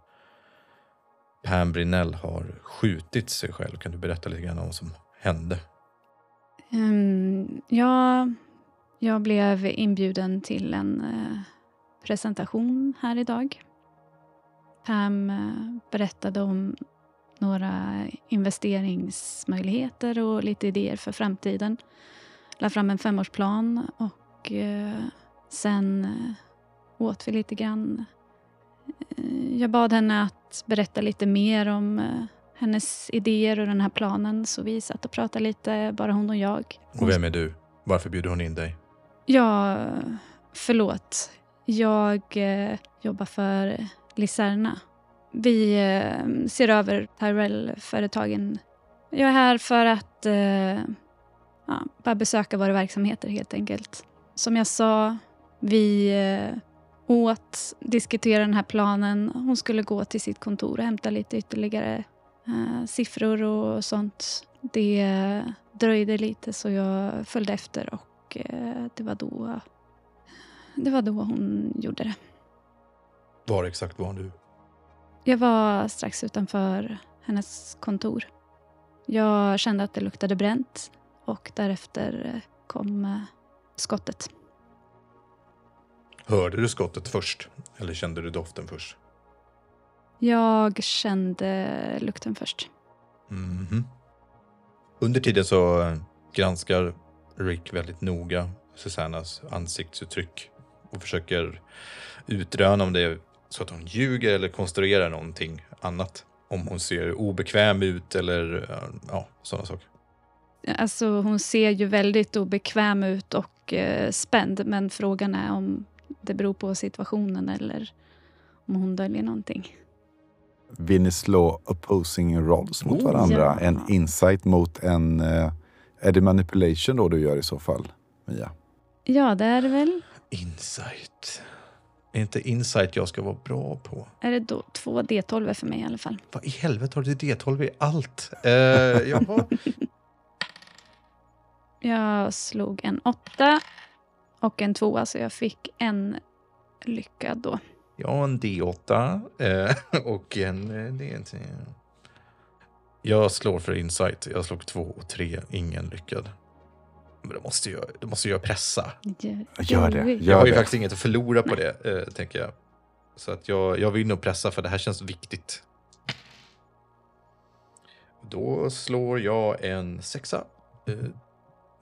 Pam Brinell har skjutit sig själv. Kan du berätta lite grann om vad som hände? Um, ja, jag blev inbjuden till en eh, presentation här idag. Pam eh, berättade om några investeringsmöjligheter och lite idéer för framtiden. La fram en femårsplan och eh, sen eh, åt vi lite grann. Eh, Jag bad henne att berätta lite mer om eh, hennes idéer och den här planen så vi satt och pratade lite, bara hon och jag. Och vem är du? Varför bjuder hon in dig? Ja, förlåt. Jag eh, jobbar för Liserna. Vi eh, ser över Tyrell-företagen. Jag är här för att eh, ja, bara besöka våra verksamheter helt enkelt. Som jag sa, vi eh, åt, diskuterade den här planen. Hon skulle gå till sitt kontor och hämta lite ytterligare eh, siffror och sånt. Det dröjde lite så jag följde efter och eh, det var då det var då hon gjorde det. Var exakt var du? Jag var strax utanför hennes kontor. Jag kände att det luktade bränt och därefter eh, kom eh, skottet. Hörde du skottet först? Eller kände du doften först? Jag kände lukten först. Mhm. Under tiden så eh, granskar Rick väldigt noga Susannas ansiktsuttryck och försöker utröna om det är så att hon ljuger eller konstruerar någonting annat. Om hon ser obekväm ut eller eh, ja, sådana saker. Alltså hon ser ju väldigt obekväm ut och eh, spänd, men frågan är om det beror på situationen eller om hon döljer någonting. Vill ni slå opposing rolls mot Oh, varandra? ja. En insight mot en... Eh, är det manipulation då du gör i så fall, Mia? Ja, det är det väl. Insight. Är inte insight jag ska vara bra på? Är det då två D12 för mig i alla fall? Vad i helvete har du D12 i allt? Eh, jaha. Jag slog en åtta och en tvåa, så jag fick en lyckad då. Jag har en D8 eh, och en eh, D10. Jag slår för insight. Jag slog två och tre. Ingen lyckad. Men då måste jag, då måste jag pressa. Gör det. Joey. Jag har ju det. faktiskt inget att förlora på det, eh, tänker jag. Så att jag, jag vill nog pressa för det här känns viktigt. Då slår jag en sexa. Eh,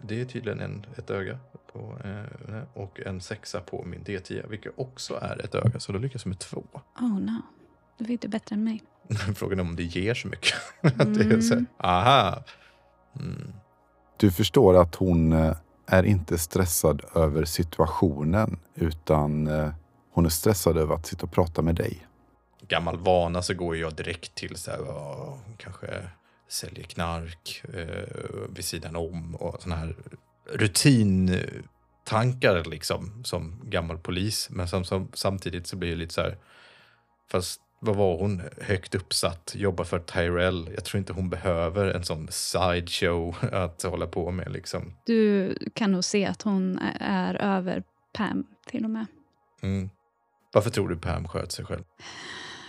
det är tydligen en, ett öga. På, eh, och en sexa på min D10, vilket också är ett öga. Så då lyckas jag med två. Oh no. Du vet du bättre än mig. Frågan är om det ger så mycket. Att det är så, här, Mm. aha. Mm. Du förstår att hon eh, är inte stressad över situationen utan eh, hon är stressad över att sitta och prata med dig. Gammal vana så går jag direkt till så här, kanske säljer knark eh, vid sidan om och såna här rutintankar liksom som gammal polis. Men som, som, samtidigt så blir det lite så här, fast vad var hon högt uppsatt, jobbar för Tyrell. Jag tror inte hon behöver en sån sideshow att hålla på med liksom. Du kan nog se att hon är över Pam till och med. Mm. Varför tror du Pam sköt sig själv?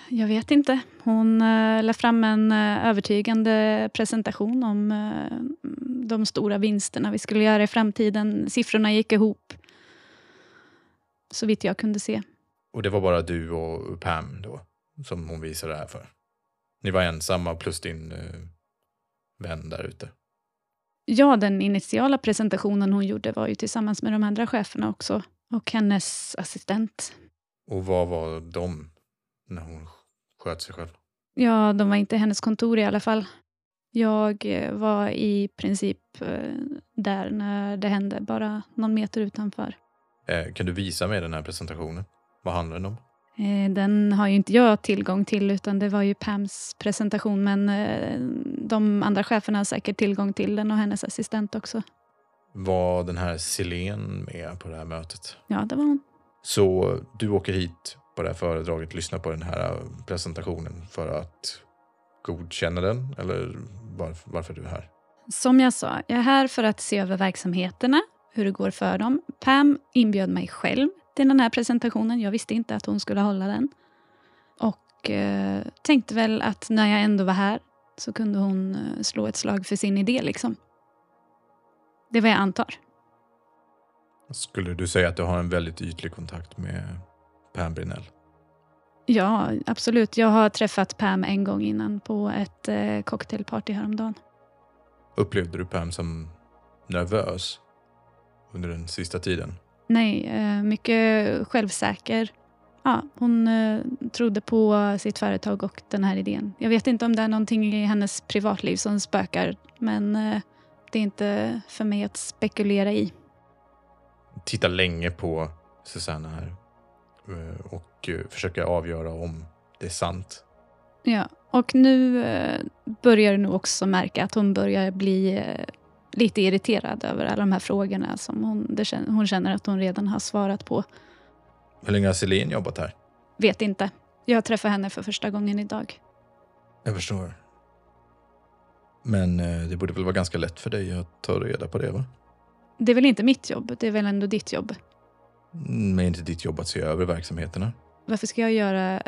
Jag vet inte. Hon uh, la fram en eh, övertygande presentation om eh, de stora vinsterna vi skulle göra i framtiden. Siffrorna gick ihop. Så vitt jag kunde se. Och det var bara du och Pam då som hon visade det här för? Ni var ensamma plus din eh, vän där ute? Ja, den initiala presentationen hon gjorde var ju tillsammans med de andra cheferna också. Och hennes assistent. Och vad var de när hon sköt sig själv? Ja, de var inte i hennes kontor i alla fall. Jag eh, var i princip eh, där när det hände, bara någon meter utanför. Eh, kan du visa mig den här presentationen? Vad handlar den om? Den har ju inte jag tillgång till, utan det var ju Pams presentation, men de andra cheferna har säkert tillgång till den och hennes assistent också. Var den här Silén med på det här mötet? Ja, det var hon. Så du åker hit på det här föredraget, lyssnar på den här presentationen för att godkänna den? Eller varför, varför är du här? Som jag sa, jag är här för att se över verksamheterna, hur det går för dem. Pam inbjöd mig själv till den här presentationen. Jag visste inte att hon skulle hålla den. Och eh, tänkte väl att när jag ändå var här så kunde hon eh, slå ett slag för sin idé. liksom. Det är vad jag antar. Skulle du säga att du har en väldigt ytlig kontakt med Pam Brinell? Ja, absolut. Jag har träffat Pam en gång innan på ett eh, cocktailparty häromdagen. Upplevde du Pam som nervös under den sista tiden? Nej, eh, mycket självsäker. Ja, hon eh, trodde på sitt företag och den här idén. Jag vet inte om det är någonting i hennes privatliv som spökar, men eh, det är inte för mig att spekulera i. Titta länge på Susanna här och eh, försöka avgöra om det är sant. Ja, och nu eh, börjar du nog också märka att hon börjar bli eh, lite irriterad över alla de här frågorna som hon, hon känner att hon redan har svarat på. Hur länge har Celine jobbat här? Vet inte. Jag träffar henne för första gången idag. Jag förstår. Men eh, det borde väl vara ganska lätt för dig att ta reda på det, va? Det är väl inte mitt jobb, det är väl ändå ditt jobb. Men är inte ditt jobb att se över verksamheterna? Varför ska jag göra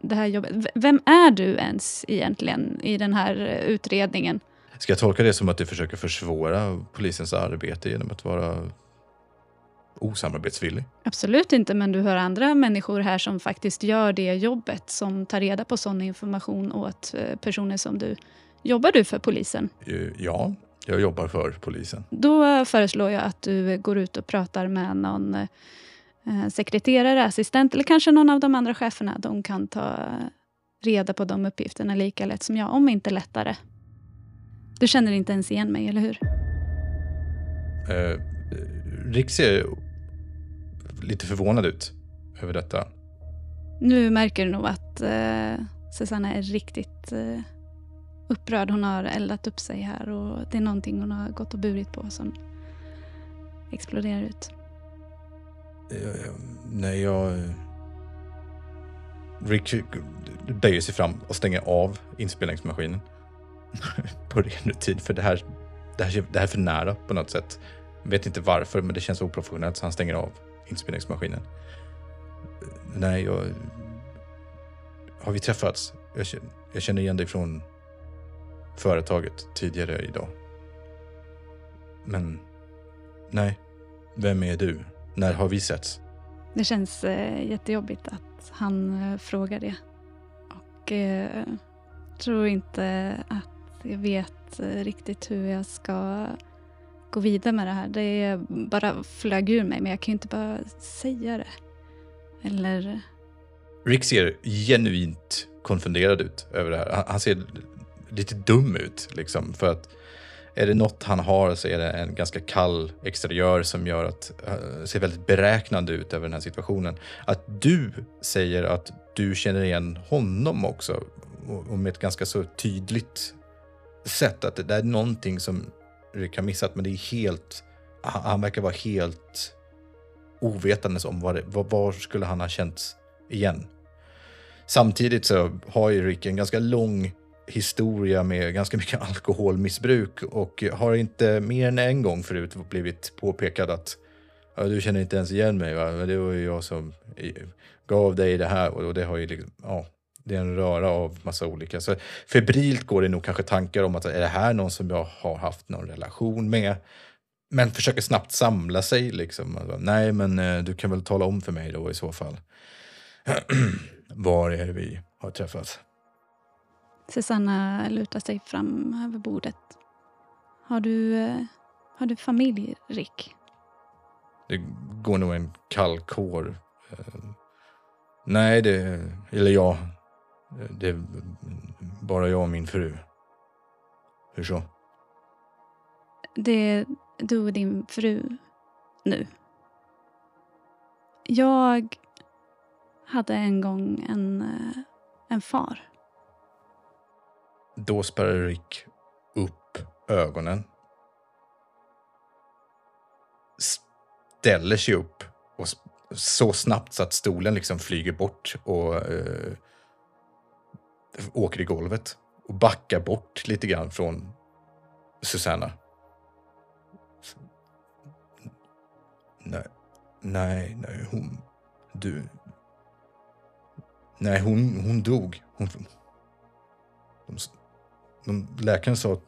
det här jobbet? V- Vem är du ens egentligen i den här utredningen? Ska jag tolka det som att du försöker försvåra polisens arbete genom att vara osamarbetsvillig. Absolut inte, men du har andra människor här som faktiskt gör det jobbet, som tar reda på sån information åt eh, personer som du. Jobbar du för polisen? Eh, Ja, jag jobbar för polisen. Då föreslår jag att du går ut och pratar med någon eh, sekreterare, assistent eller kanske någon av de andra cheferna. De kan ta reda på de uppgifterna lika lätt som jag, om inte lättare. Du känner inte ens igen mig, eller hur? Eh, Rick ser lite förvånad ut över detta. Nu märker du nog att eh, Susanna är riktigt eh, upprörd. Hon har eldat upp sig här och det är någonting hon har gått och burit på som exploderar ut. Eh, Nej, jag... Eh, Rick böjer sig fram och stänger av inspelningsmaskinen. på ren tid, för det här, det, här, det här är för nära på något sätt. Jag vet inte varför, men det känns oprofessionellt så han stänger av inspelningsmaskinen. Eh, nej, jag... Har vi träffats? Jag känner, jag känner igen dig från företaget tidigare idag. Men... Nej. Vem är du? När har vi setts? Det känns eh, jättejobbigt att han eh, frågar det. Och eh, tror inte att jag vet eh, riktigt hur jag ska gå vidare med det här. Det är bara flög ur mig, men jag kan ju inte bara säga det. Eller... Rick ser genuint konfunderad ut över det här. Han, han ser lite dum ut, liksom. För att är det något han har så är det en ganska kall exteriör som gör att uh, ser väldigt beräknande ut över den här situationen. Att du säger att du känner igen honom också och, och med ett ganska så tydligt sätt att det, där är någonting som Rick har missat, men det är helt... Han, han verkar vara helt ovetandes om vad det, var skulle han ha känts igen. Samtidigt så har ju Rick en ganska lång historia med ganska mycket alkoholmissbruk och har inte mer än en gång förut blivit påpekad att ja, du känner inte ens igen mig, va? Men det var ju jag som gav dig det här och det har ju liksom, ja, det är en röra av massa olika. Så febrilt går det nog kanske tankar om att är det här någon som jag har haft någon relation med? Men försöker snabbt samla sig liksom. Alltså, Nej, men eh, du kan väl tala om för mig då i så fall. Var är det vi har träffats? Susanna lutar sig fram över bordet. Har du, eh, har du familj, Rick? Det går nog en kall kår. Eh, Nej, det... Eller ja. Det är bara jag och min fru. Hur så? Det är du och din fru nu. Jag hade en gång en, eh, en far. Då spärrar Rick upp ögonen. Ställer sig upp och så snabbt så att stolen liksom flyger bort och eh, åker i golvet. Och backar bort lite grann från Susanna. Nej, nej, nej, hon... Du... Nej, hon, hon dog. Hon, de, de, läkaren sa att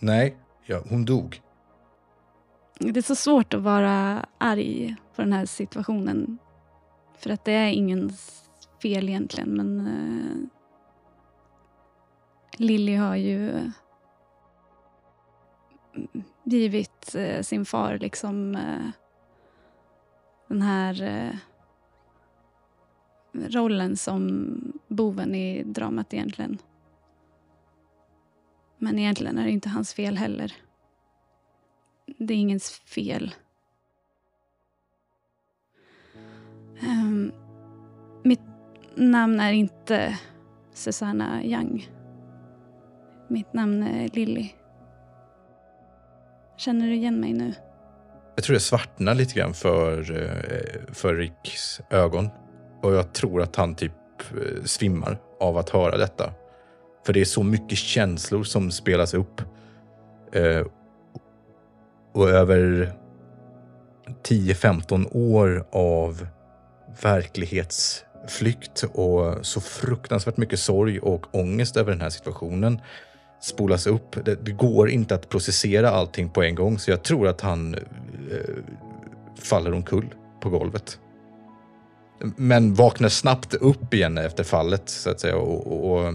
nej, ja, hon dog. Det är så svårt att vara arg på den här situationen. För att det är ingens fel egentligen, men uh, Lilly har ju mm, givit uh, sin far liksom eh, den här rollen som boven i dramat egentligen. Men egentligen är det inte hans fel heller. Det är ingens fel. Um, mitt namn är inte Susanna Young. Mitt namn är Lilly. Känner du igen mig nu? Jag tror det svartnar lite grann för, eh, för Ricks ögon. Och jag tror att han typ eh, svimmar av att höra detta. För det är så mycket känslor som spelas upp. Eh, Och över 10-15 år av verklighetsflykt och så fruktansvärt mycket sorg och ångest över den här situationen spolas upp. Det, det går inte att processera allting på en gång så jag tror att han eh, faller omkull på golvet. Men vaknar snabbt upp igen efter fallet så att säga och, och, och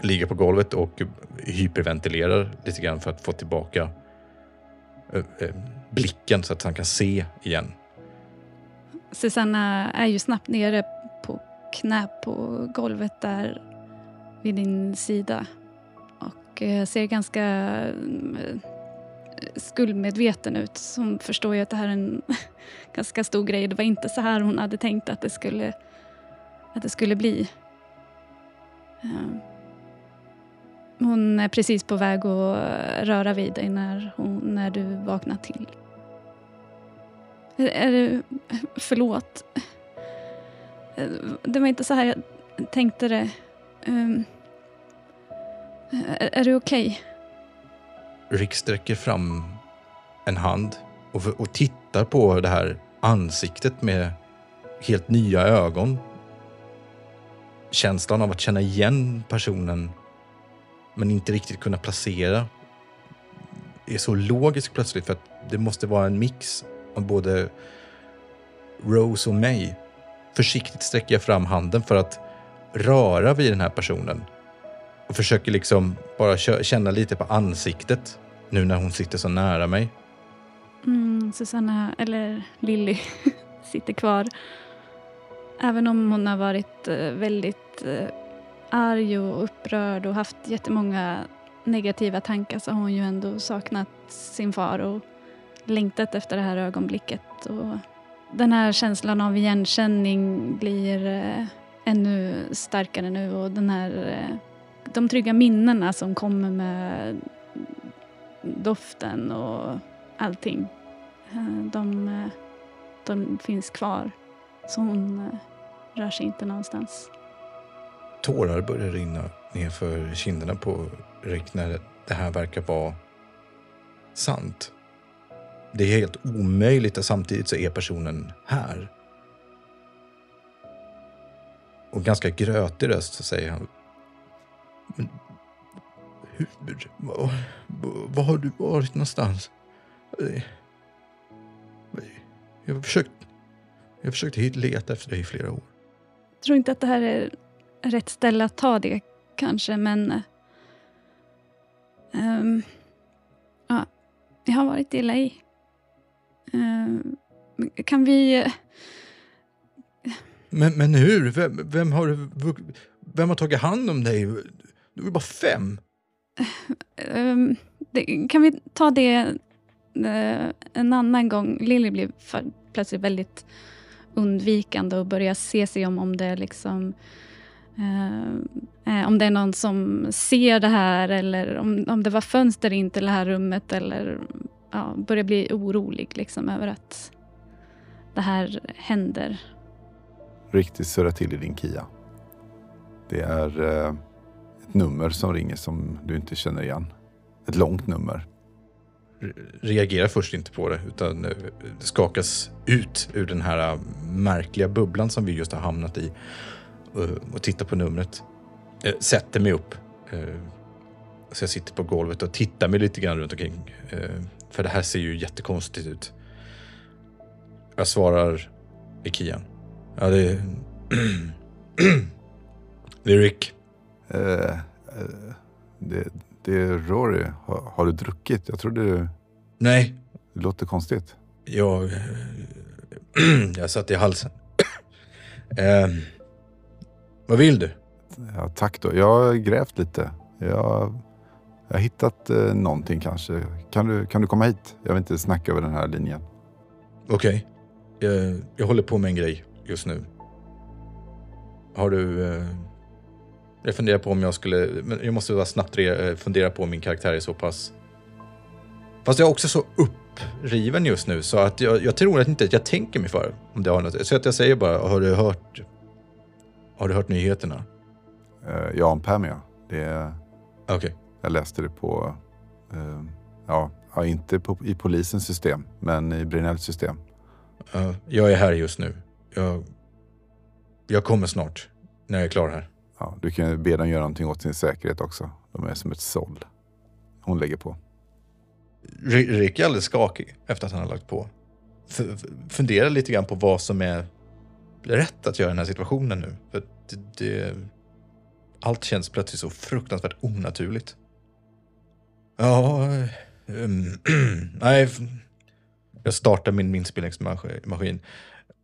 ligger på golvet och hyperventilerar lite grann för att få tillbaka eh, eh, blicken så att han kan se igen. Susanna är ju snabbt nere på knä på golvet där vid din sida och eh, ser ganska skuldmedveten ut. Hon förstår ju att det här är en ganska stor grej. Det var inte så här hon hade tänkt att det skulle, att det skulle bli. Hon är precis på väg att röra vid dig när, hon, när du vaknar till. Är, är du... förlåt. Det var inte så här jag tänkte det. Um, är, är du okej? Okay? Rick sträcker fram en hand och, och tittar på det här ansiktet med helt nya ögon. Känslan av att känna igen personen men inte riktigt kunna placera är så logisk plötsligt för att det måste vara en mix av både Rose och mig. Försiktigt sträcker jag fram handen för att röra vid den här personen och försöker liksom bara känna lite på ansiktet nu när hon sitter så nära mig. Mm, Susanna, eller Lilly, sitter kvar. Även om hon har varit eh, väldigt eh, arg och upprörd och haft jättemånga negativa tankar så har hon ju ändå saknat sin far och längtat efter det här ögonblicket. Och den här känslan av igenkänning blir eh, ännu starkare nu och den här, eh, de trygga minnena som kommer med doften och allting. Eh, de, eh, de finns kvar. Så hon eh, rör sig inte någonstans. Tårar börjar rinna nerför kinderna på Rick när det här verkar vara sant. Det är helt omöjligt och samtidigt så är personen här. Och ganska grötig röst så säger han. Men hur? Var, var har du varit någonstans? Jag har försökt, jag har försökt leta efter dig i flera år. Jag tror inte att det här är rätt ställe att ta det kanske, men... Um, ja, jag har varit i LA. Um, kan vi... Men, men hur? Vem, vem, har, vem har tagit hand om dig? Du är bara fem. Um, det, kan vi ta det uh, en annan gång? Lily blir för, plötsligt väldigt undvikande och börjar se sig om om det liksom uh, om det är någon som ser det här eller om, om det var fönster in till det här rummet eller ja, börjar bli orolig liksom över att det här händer riktigt surra till i din Kia. Det är eh, ett nummer som ringer som du inte känner igen. Ett långt nummer. Reagerar först inte på det utan eh, skakas ut ur den här märkliga bubblan som vi just har hamnat i eh, och tittar på numret. Eh, sätter mig upp. Så jag sitter på golvet och tittar mig lite grann runt omkring. För det här ser ju jättekonstigt ut. Jag svarar i Kian. Ja, det är... det är Rick. Uh, uh, det, det är Rory. Har, har, du druckit? Jag trodde du... Nej. Det låter konstigt. Jag... jag satt i halsen. uh, vad vill du? Ja, tack då. Jag har grävt lite. Jag, jag har hittat eh, någonting kanske. Kan du, kan du komma hit? Jag vill inte snacka över den här linjen. Okej. Jag, jag håller på med en grej just nu. Har du... Eh, jag funderar på om jag skulle... Men jag måste vara snabbt re, fundera på om min karaktär är så pass... Fast jag är också så uppriven just nu så att jag, jag tror att inte jag tänker mig för om det har något. Så att jag säger bara, har du hört... Har du hört nyheterna? Uh, ja, om Pamia. Det... Okej. Okay. Jag läste det på... Uh, ja, inte på, i polisens system, men i Brinells system. Uh, jag är här just nu. Jag, jag kommer snart, när jag är klar här. Ja, du kan be dem göra någonting åt sin säkerhet också. De är som ett såll. Hon lägger på. Rick är alldeles skakig efter att han har lagt på. funderar lite grann på vad som är rätt att göra i den här situationen nu. För det, det, allt känns plötsligt så fruktansvärt onaturligt. Ja, um, nej. Jag startar min inspelningsmaskin.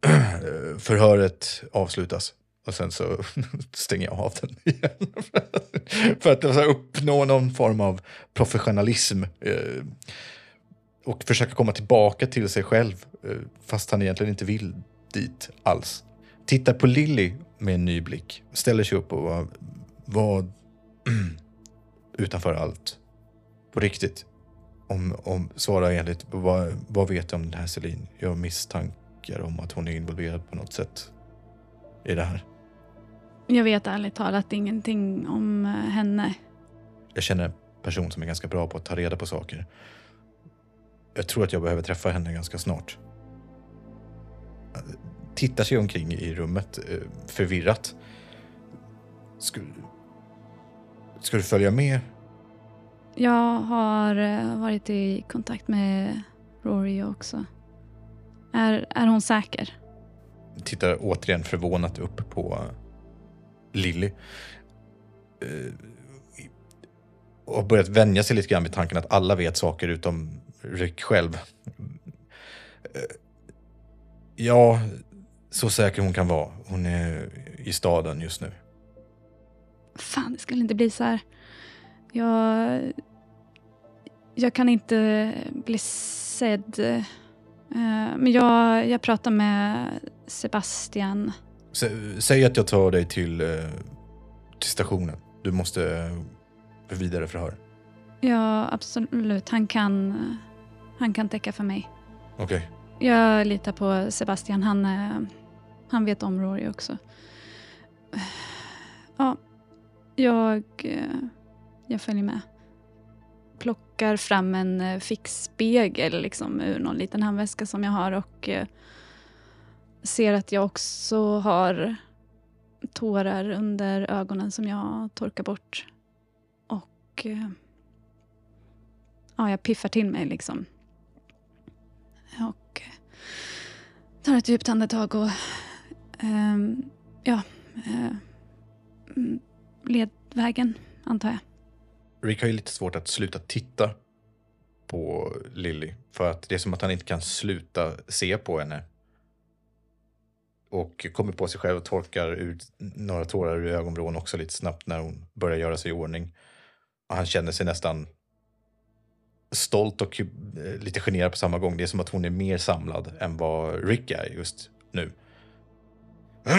Förhöret avslutas. Och sen så stänger jag av den igen. För att alltså, uppnå någon form av professionalism. Eh, och försöka komma tillbaka till sig själv. Eh, fast han egentligen inte vill dit alls. Tittar på Lilly med en ny blick. Ställer sig upp och var, vad utanför allt. På riktigt. Om, om, svara enligt, vad, vad vet du om den här Celine? Jag har misstankar om att hon är involverad på något sätt i det här. Jag vet ärligt talat ingenting om eh, henne. Jag känner en person som är ganska bra på att ta reda på saker. Jag tror att jag behöver träffa henne ganska snart. Tittar sig omkring i rummet eh, förvirrat. Ska, ska du följa med? Jag har eh, varit i kontakt med Rory också. Är, är hon säker? Tittar återigen förvånat upp på Lilly. Uh, och börjat vänja sig lite grann vid tanken att alla vet saker utom Rick själv. Ja, så säker hon kan vara. Hon är i staden just nu. Fan, det skulle inte bli så här. Jag... Jag kan inte bli sedd. Uh, men jag, jag pratar med Sebastian säg att jag tar dig till, eh, till stationen. Du måste för vidare förhör. Ja, absolut. Han kan, han kan täcka för mig. Okej. Okay. Jag litar på Sebastian. Han, eh, han vet om Rory också. Ja, jag, eh, jag följer med. Plockar fram en eh, fickspegel liksom, ur någon liten handväska som jag har och ser att jag också har tårar under ögonen som jag torkar bort. Och ja, jag piffar till mig liksom. Och tar ett djupt andetag och um, ja, eh, mm, uh, led vägen antar jag. Rick har ju lite svårt att sluta titta på Lilly. För att det är som att han inte kan sluta se på henne och kommer på sig själv och torkar ut några tårar ur ögonvrån också lite snabbt när hon börjar göra sig i ordning. Och han känner sig nästan stolt och eh, lite generad på samma gång. Det är som att hon är mer samlad än vad Rick är just nu.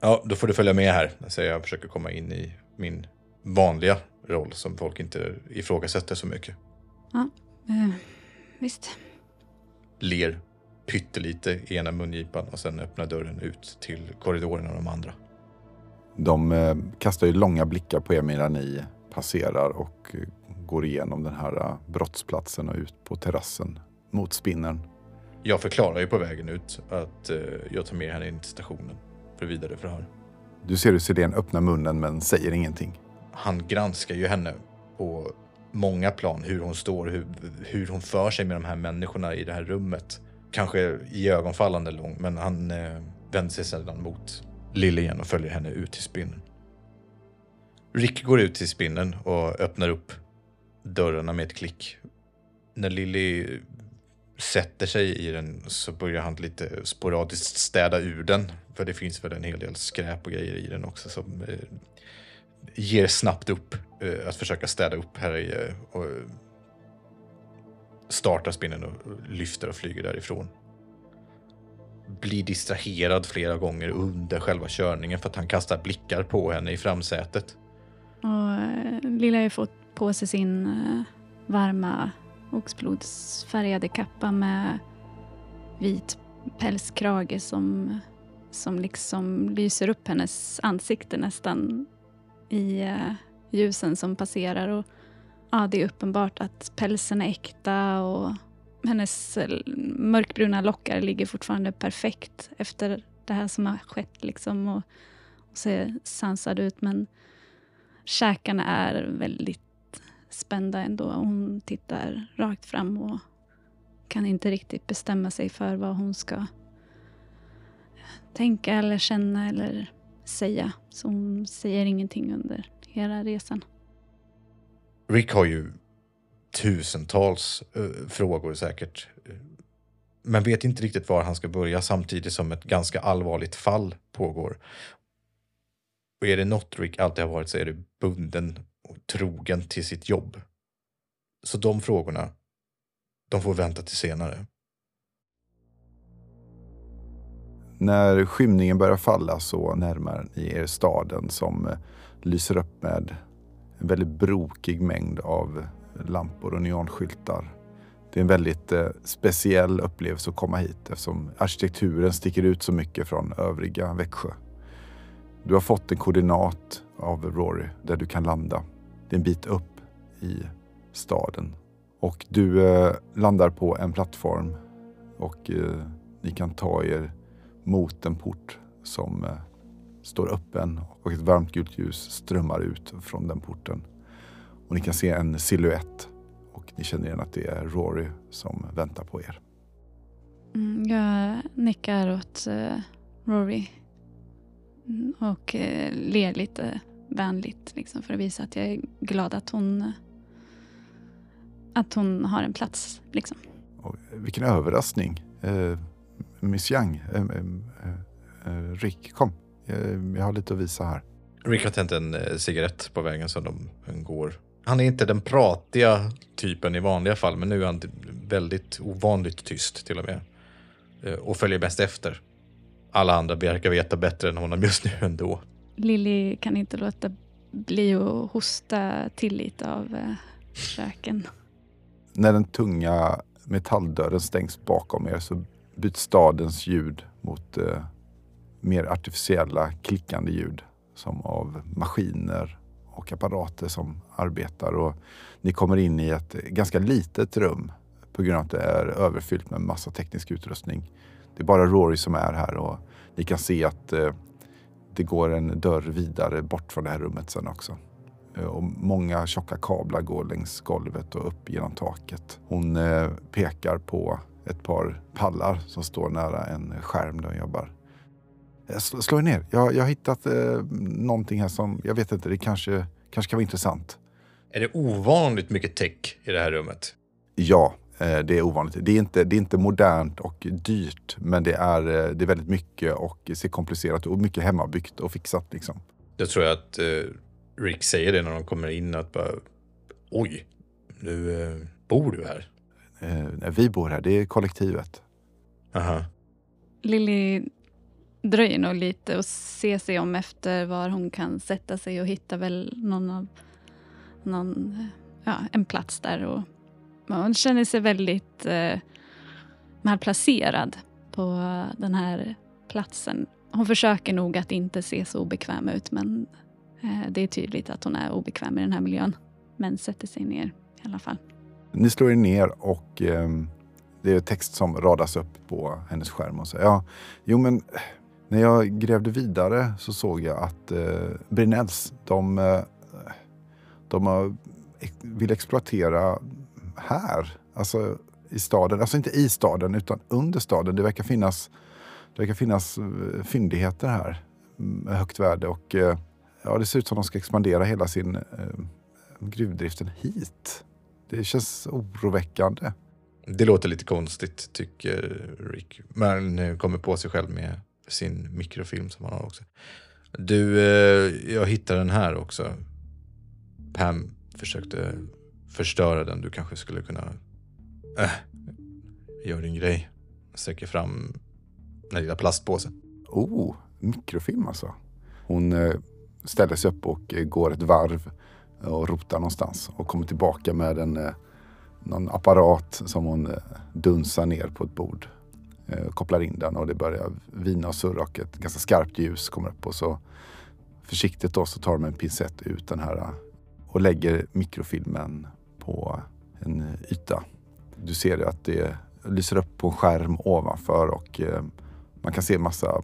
ja, då får du följa med här, säger jag försöker komma in i min vanliga roll som folk inte ifrågasätter så mycket. Ja, eh, visst. Ler pyttelite i ena mungipan och sen öppnar dörren ut till korridoren och de andra. De eh, kastar ju långa blickar på er medan ni passerar och eh, går igenom den här eh, brottsplatsen och ut på terrassen mot spinnern. Jag förklarar ju på vägen ut att eh, jag tar med henne in till stationen för vidare förhör. Du ser hur Sirén öppnar munnen men säger ingenting. Han granskar ju henne på många plan, hur hon står, hur, hur hon för sig med de här människorna i det här rummet kanske i ögonfallande lång, men han eh, vänder sig sedan mot Lille igen och följer henne ut till spinnen. Rick går ut till spinnen och öppnar upp dörrarna med ett klick. När Lilly sätter sig i den så börjar han lite sporadiskt städa ur den. För det finns väl en hel del skräp och grejer i den också som eh, ger snabbt upp eh, att försöka städa upp här i, eh, och startar spinnen och lyfter och flyger därifrån. Blir distraherad flera gånger under själva körningen för att han kastar blickar på henne i framsätet. Och eh, Lilla har ju fått på sig sin eh, varma oxblodsfärgade kappa med vit pälskrage som, som liksom lyser upp hennes ansikte nästan i eh, ljusen som passerar. Och ja, det är uppenbart att pälsen är äkta och hennes eh, mörkbruna lockar ligger fortfarande perfekt efter det här som har skett. Liksom, och, och ser sansad ut, men käkarna är väldigt spända ändå. Hon tittar rakt fram och kan inte riktigt bestämma sig för vad hon ska tänka eller känna eller säga. Så hon säger ingenting under hela resan. Rick har ju tusentals uh, frågor säkert. Men vet inte riktigt var han ska börja samtidigt som ett ganska allvarligt fall pågår. Och är det något Rick alltid har varit så är det bunden och trogen till sitt jobb. Så de frågorna, de får vänta till senare. När skymningen börjar falla så närmar ni er staden som eh, lyser upp med en väldigt brokig mängd av lampor och neonskyltar. Det är en väldigt eh, speciell upplevelse att komma hit eftersom arkitekturen sticker ut så mycket från övriga Växjö. Du har fått en koordinat av Rory där du kan landa. Det är en bit upp i staden. Och du eh, landar på en plattform och eh, ni kan ta er mot en port som eh, står öppen och ett varmt gult ljus strömmar ut från den porten. Och ni kan se en siluett och ni känner igen att det är Rory som väntar på er. Mm, jag nickar åt uh, Rory mm, och uh, ler lite vänligt liksom, för att visa att jag är glad att hon, att hon har en plats. Liksom. Och vilken överraskning. Uh, Miss Young, Rick, kom. jag har lite att visa här. Rick har tänt en cigarett på vägen som de går han är inte den pratiga typen i vanliga fall, men nu är han väldigt ovanligt tyst till och med. Eh, och följer bäst efter. Alla andra verkar veta bättre än honom just nu ändå. Lilly kan inte låta bli att hosta till lite av eh, röken. När den tunga metalldörren stängs bakom er så byts stadens ljud mot eh, mer artificiella klickande ljud som av maskiner och apparater som arbetar. Och ni kommer in i ett ganska litet rum på grund av att det är överfyllt med massa teknisk utrustning. Det är bara Rory som är här och ni kan se att eh, det går en dörr vidare bort från det här rummet sen också. Eh, och många tjocka kablar går längs golvet och upp genom taket. Hon eh, pekar på ett par pallar som står nära en skärm där hon jobbar. Eh, slå er ner. Jag, jag har hittat eh, någonting här som, jag vet inte, det kanske, kanske kan vara intressant. Är det ovanligt mycket tech i det här rummet? Ja, det är ovanligt. Det är, inte, det är inte modernt och dyrt, men det är, eh, det är väldigt mycket och ser komplicerat och mycket hemmabyggt och fixat. Liksom. Jag tror att eh, Rick säger det när de kommer in, att bara oj, nu eh, bor du här? Eh, vi bor här, det är kollektivet. Aha. Lilly dröjer nog lite och ser sig om efter var hon kan sätta sig och hitta väl någon av någon, ja, en plats där. Och, hon känner sig väldigt eh, malplacerad på den här platsen. Hon försöker nog att inte se så obekväm ut men eh, det är tydligt att hon är obekväm i den här miljön. Men sätter sig ner i alla fall. Ni slår er ner och eh, det är text som radas upp på hennes skärm och så, ja, jo men eh, när jag grävde vidare så såg jag att eh, Brinells, de, eh, de vill exploatera här, alltså i staden. Alltså inte i staden utan under staden. Det verkar finnas, det verkar finnas eh, fyndigheter här med högt värde och eh, ja, det ser ut som att de ska expandera hela sin eh, gruvdriften hit. Det känns oroväckande. Det låter lite konstigt tycker Rick. Men kommer på sig själv med sin mikrofilm som han har också. Du, eh, jag hittade den här också. Pam försökte förstöra den. Du kanske skulle kunna... Äh, gör din grej. Sträcker fram den lilla plastpåsen. Oh, mikrofilm alltså. Hon eh, ställer sig upp och eh, går ett varv och rotar någonstans och kommer tillbaka med en, eh, någon apparat som hon eh, dunsar ner på ett bord eh, kopplar in den och det börjar vina och surra och ett ganska skarpt ljus kommer upp och så försiktigt då så tar de en pincett ut den här eh, och lägger mikrofilmen på en yta. Du ser att det lyser upp på en skärm ovanför och eh, man kan se massa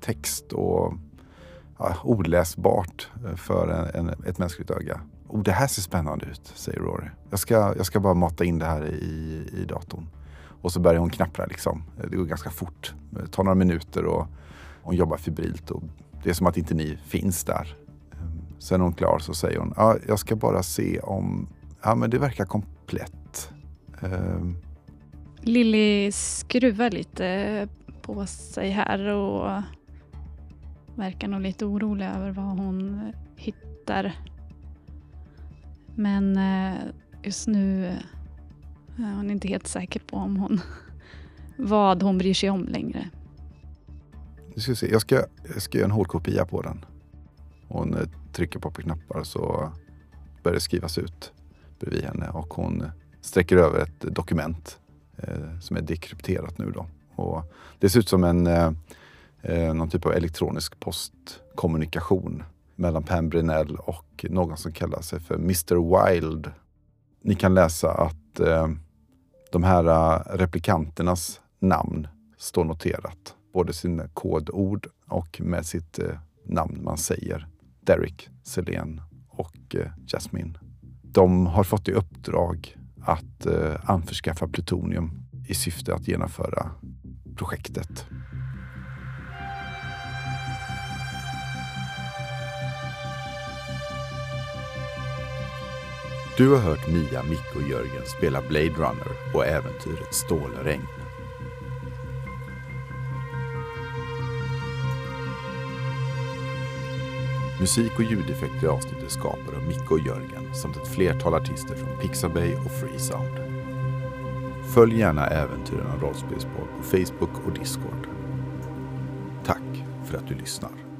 text och ja, oläsbart för en, en, ett mänskligt öga. Oh, det här ser spännande ut, säger Rory. Jag ska, jag ska bara mata in det här i, i datorn. Och så börjar hon knappra liksom. Det går ganska fort. Det tar några minuter och hon jobbar febrilt. Och det är som att inte ni finns där. Ehm, sen är hon klar så säger hon, ah, jag ska bara se om, ja men det verkar komplett. Um, Lilly skruvar lite på sig här och verkar nog lite orolig över vad hon hittar. Men eh, just nu är hon inte helt säker på om hon vad hon bryr sig om längre. Nu ska se. Jag, ska, jag ska göra en hårdkopia på den. Hon eh, trycker på på knappar så börjar det skrivas ut bredvid henne och hon sträcker över ett dokument eh, som är dekrypterat nu då. Och det ser ut som en, eh, eh någon typ av elektronisk postkommunikation mellan Pam Brinell och någon som kallar sig för Mr Wild. Ni kan läsa att eh, de här eh, replikanternas namn står noterat. Både sina kodord och med sitt eh, namn man säger. Derek, Selene och eh, Jasmine. De har fått i uppdrag att eh, anförskaffa plutonium i syfte att genomföra projektet. Du har hört Mia, Micke och Jörgen spela Blade Runner och äventyret Stålregn. Musik och ljudeffekter i avsnittet skapade av Micke och Jörgen samt ett flertal artister från Pixabay och Freesound. Följ gärna Äventyren av rollspelspodd på Facebook och Discord. Tack för att du lyssnar.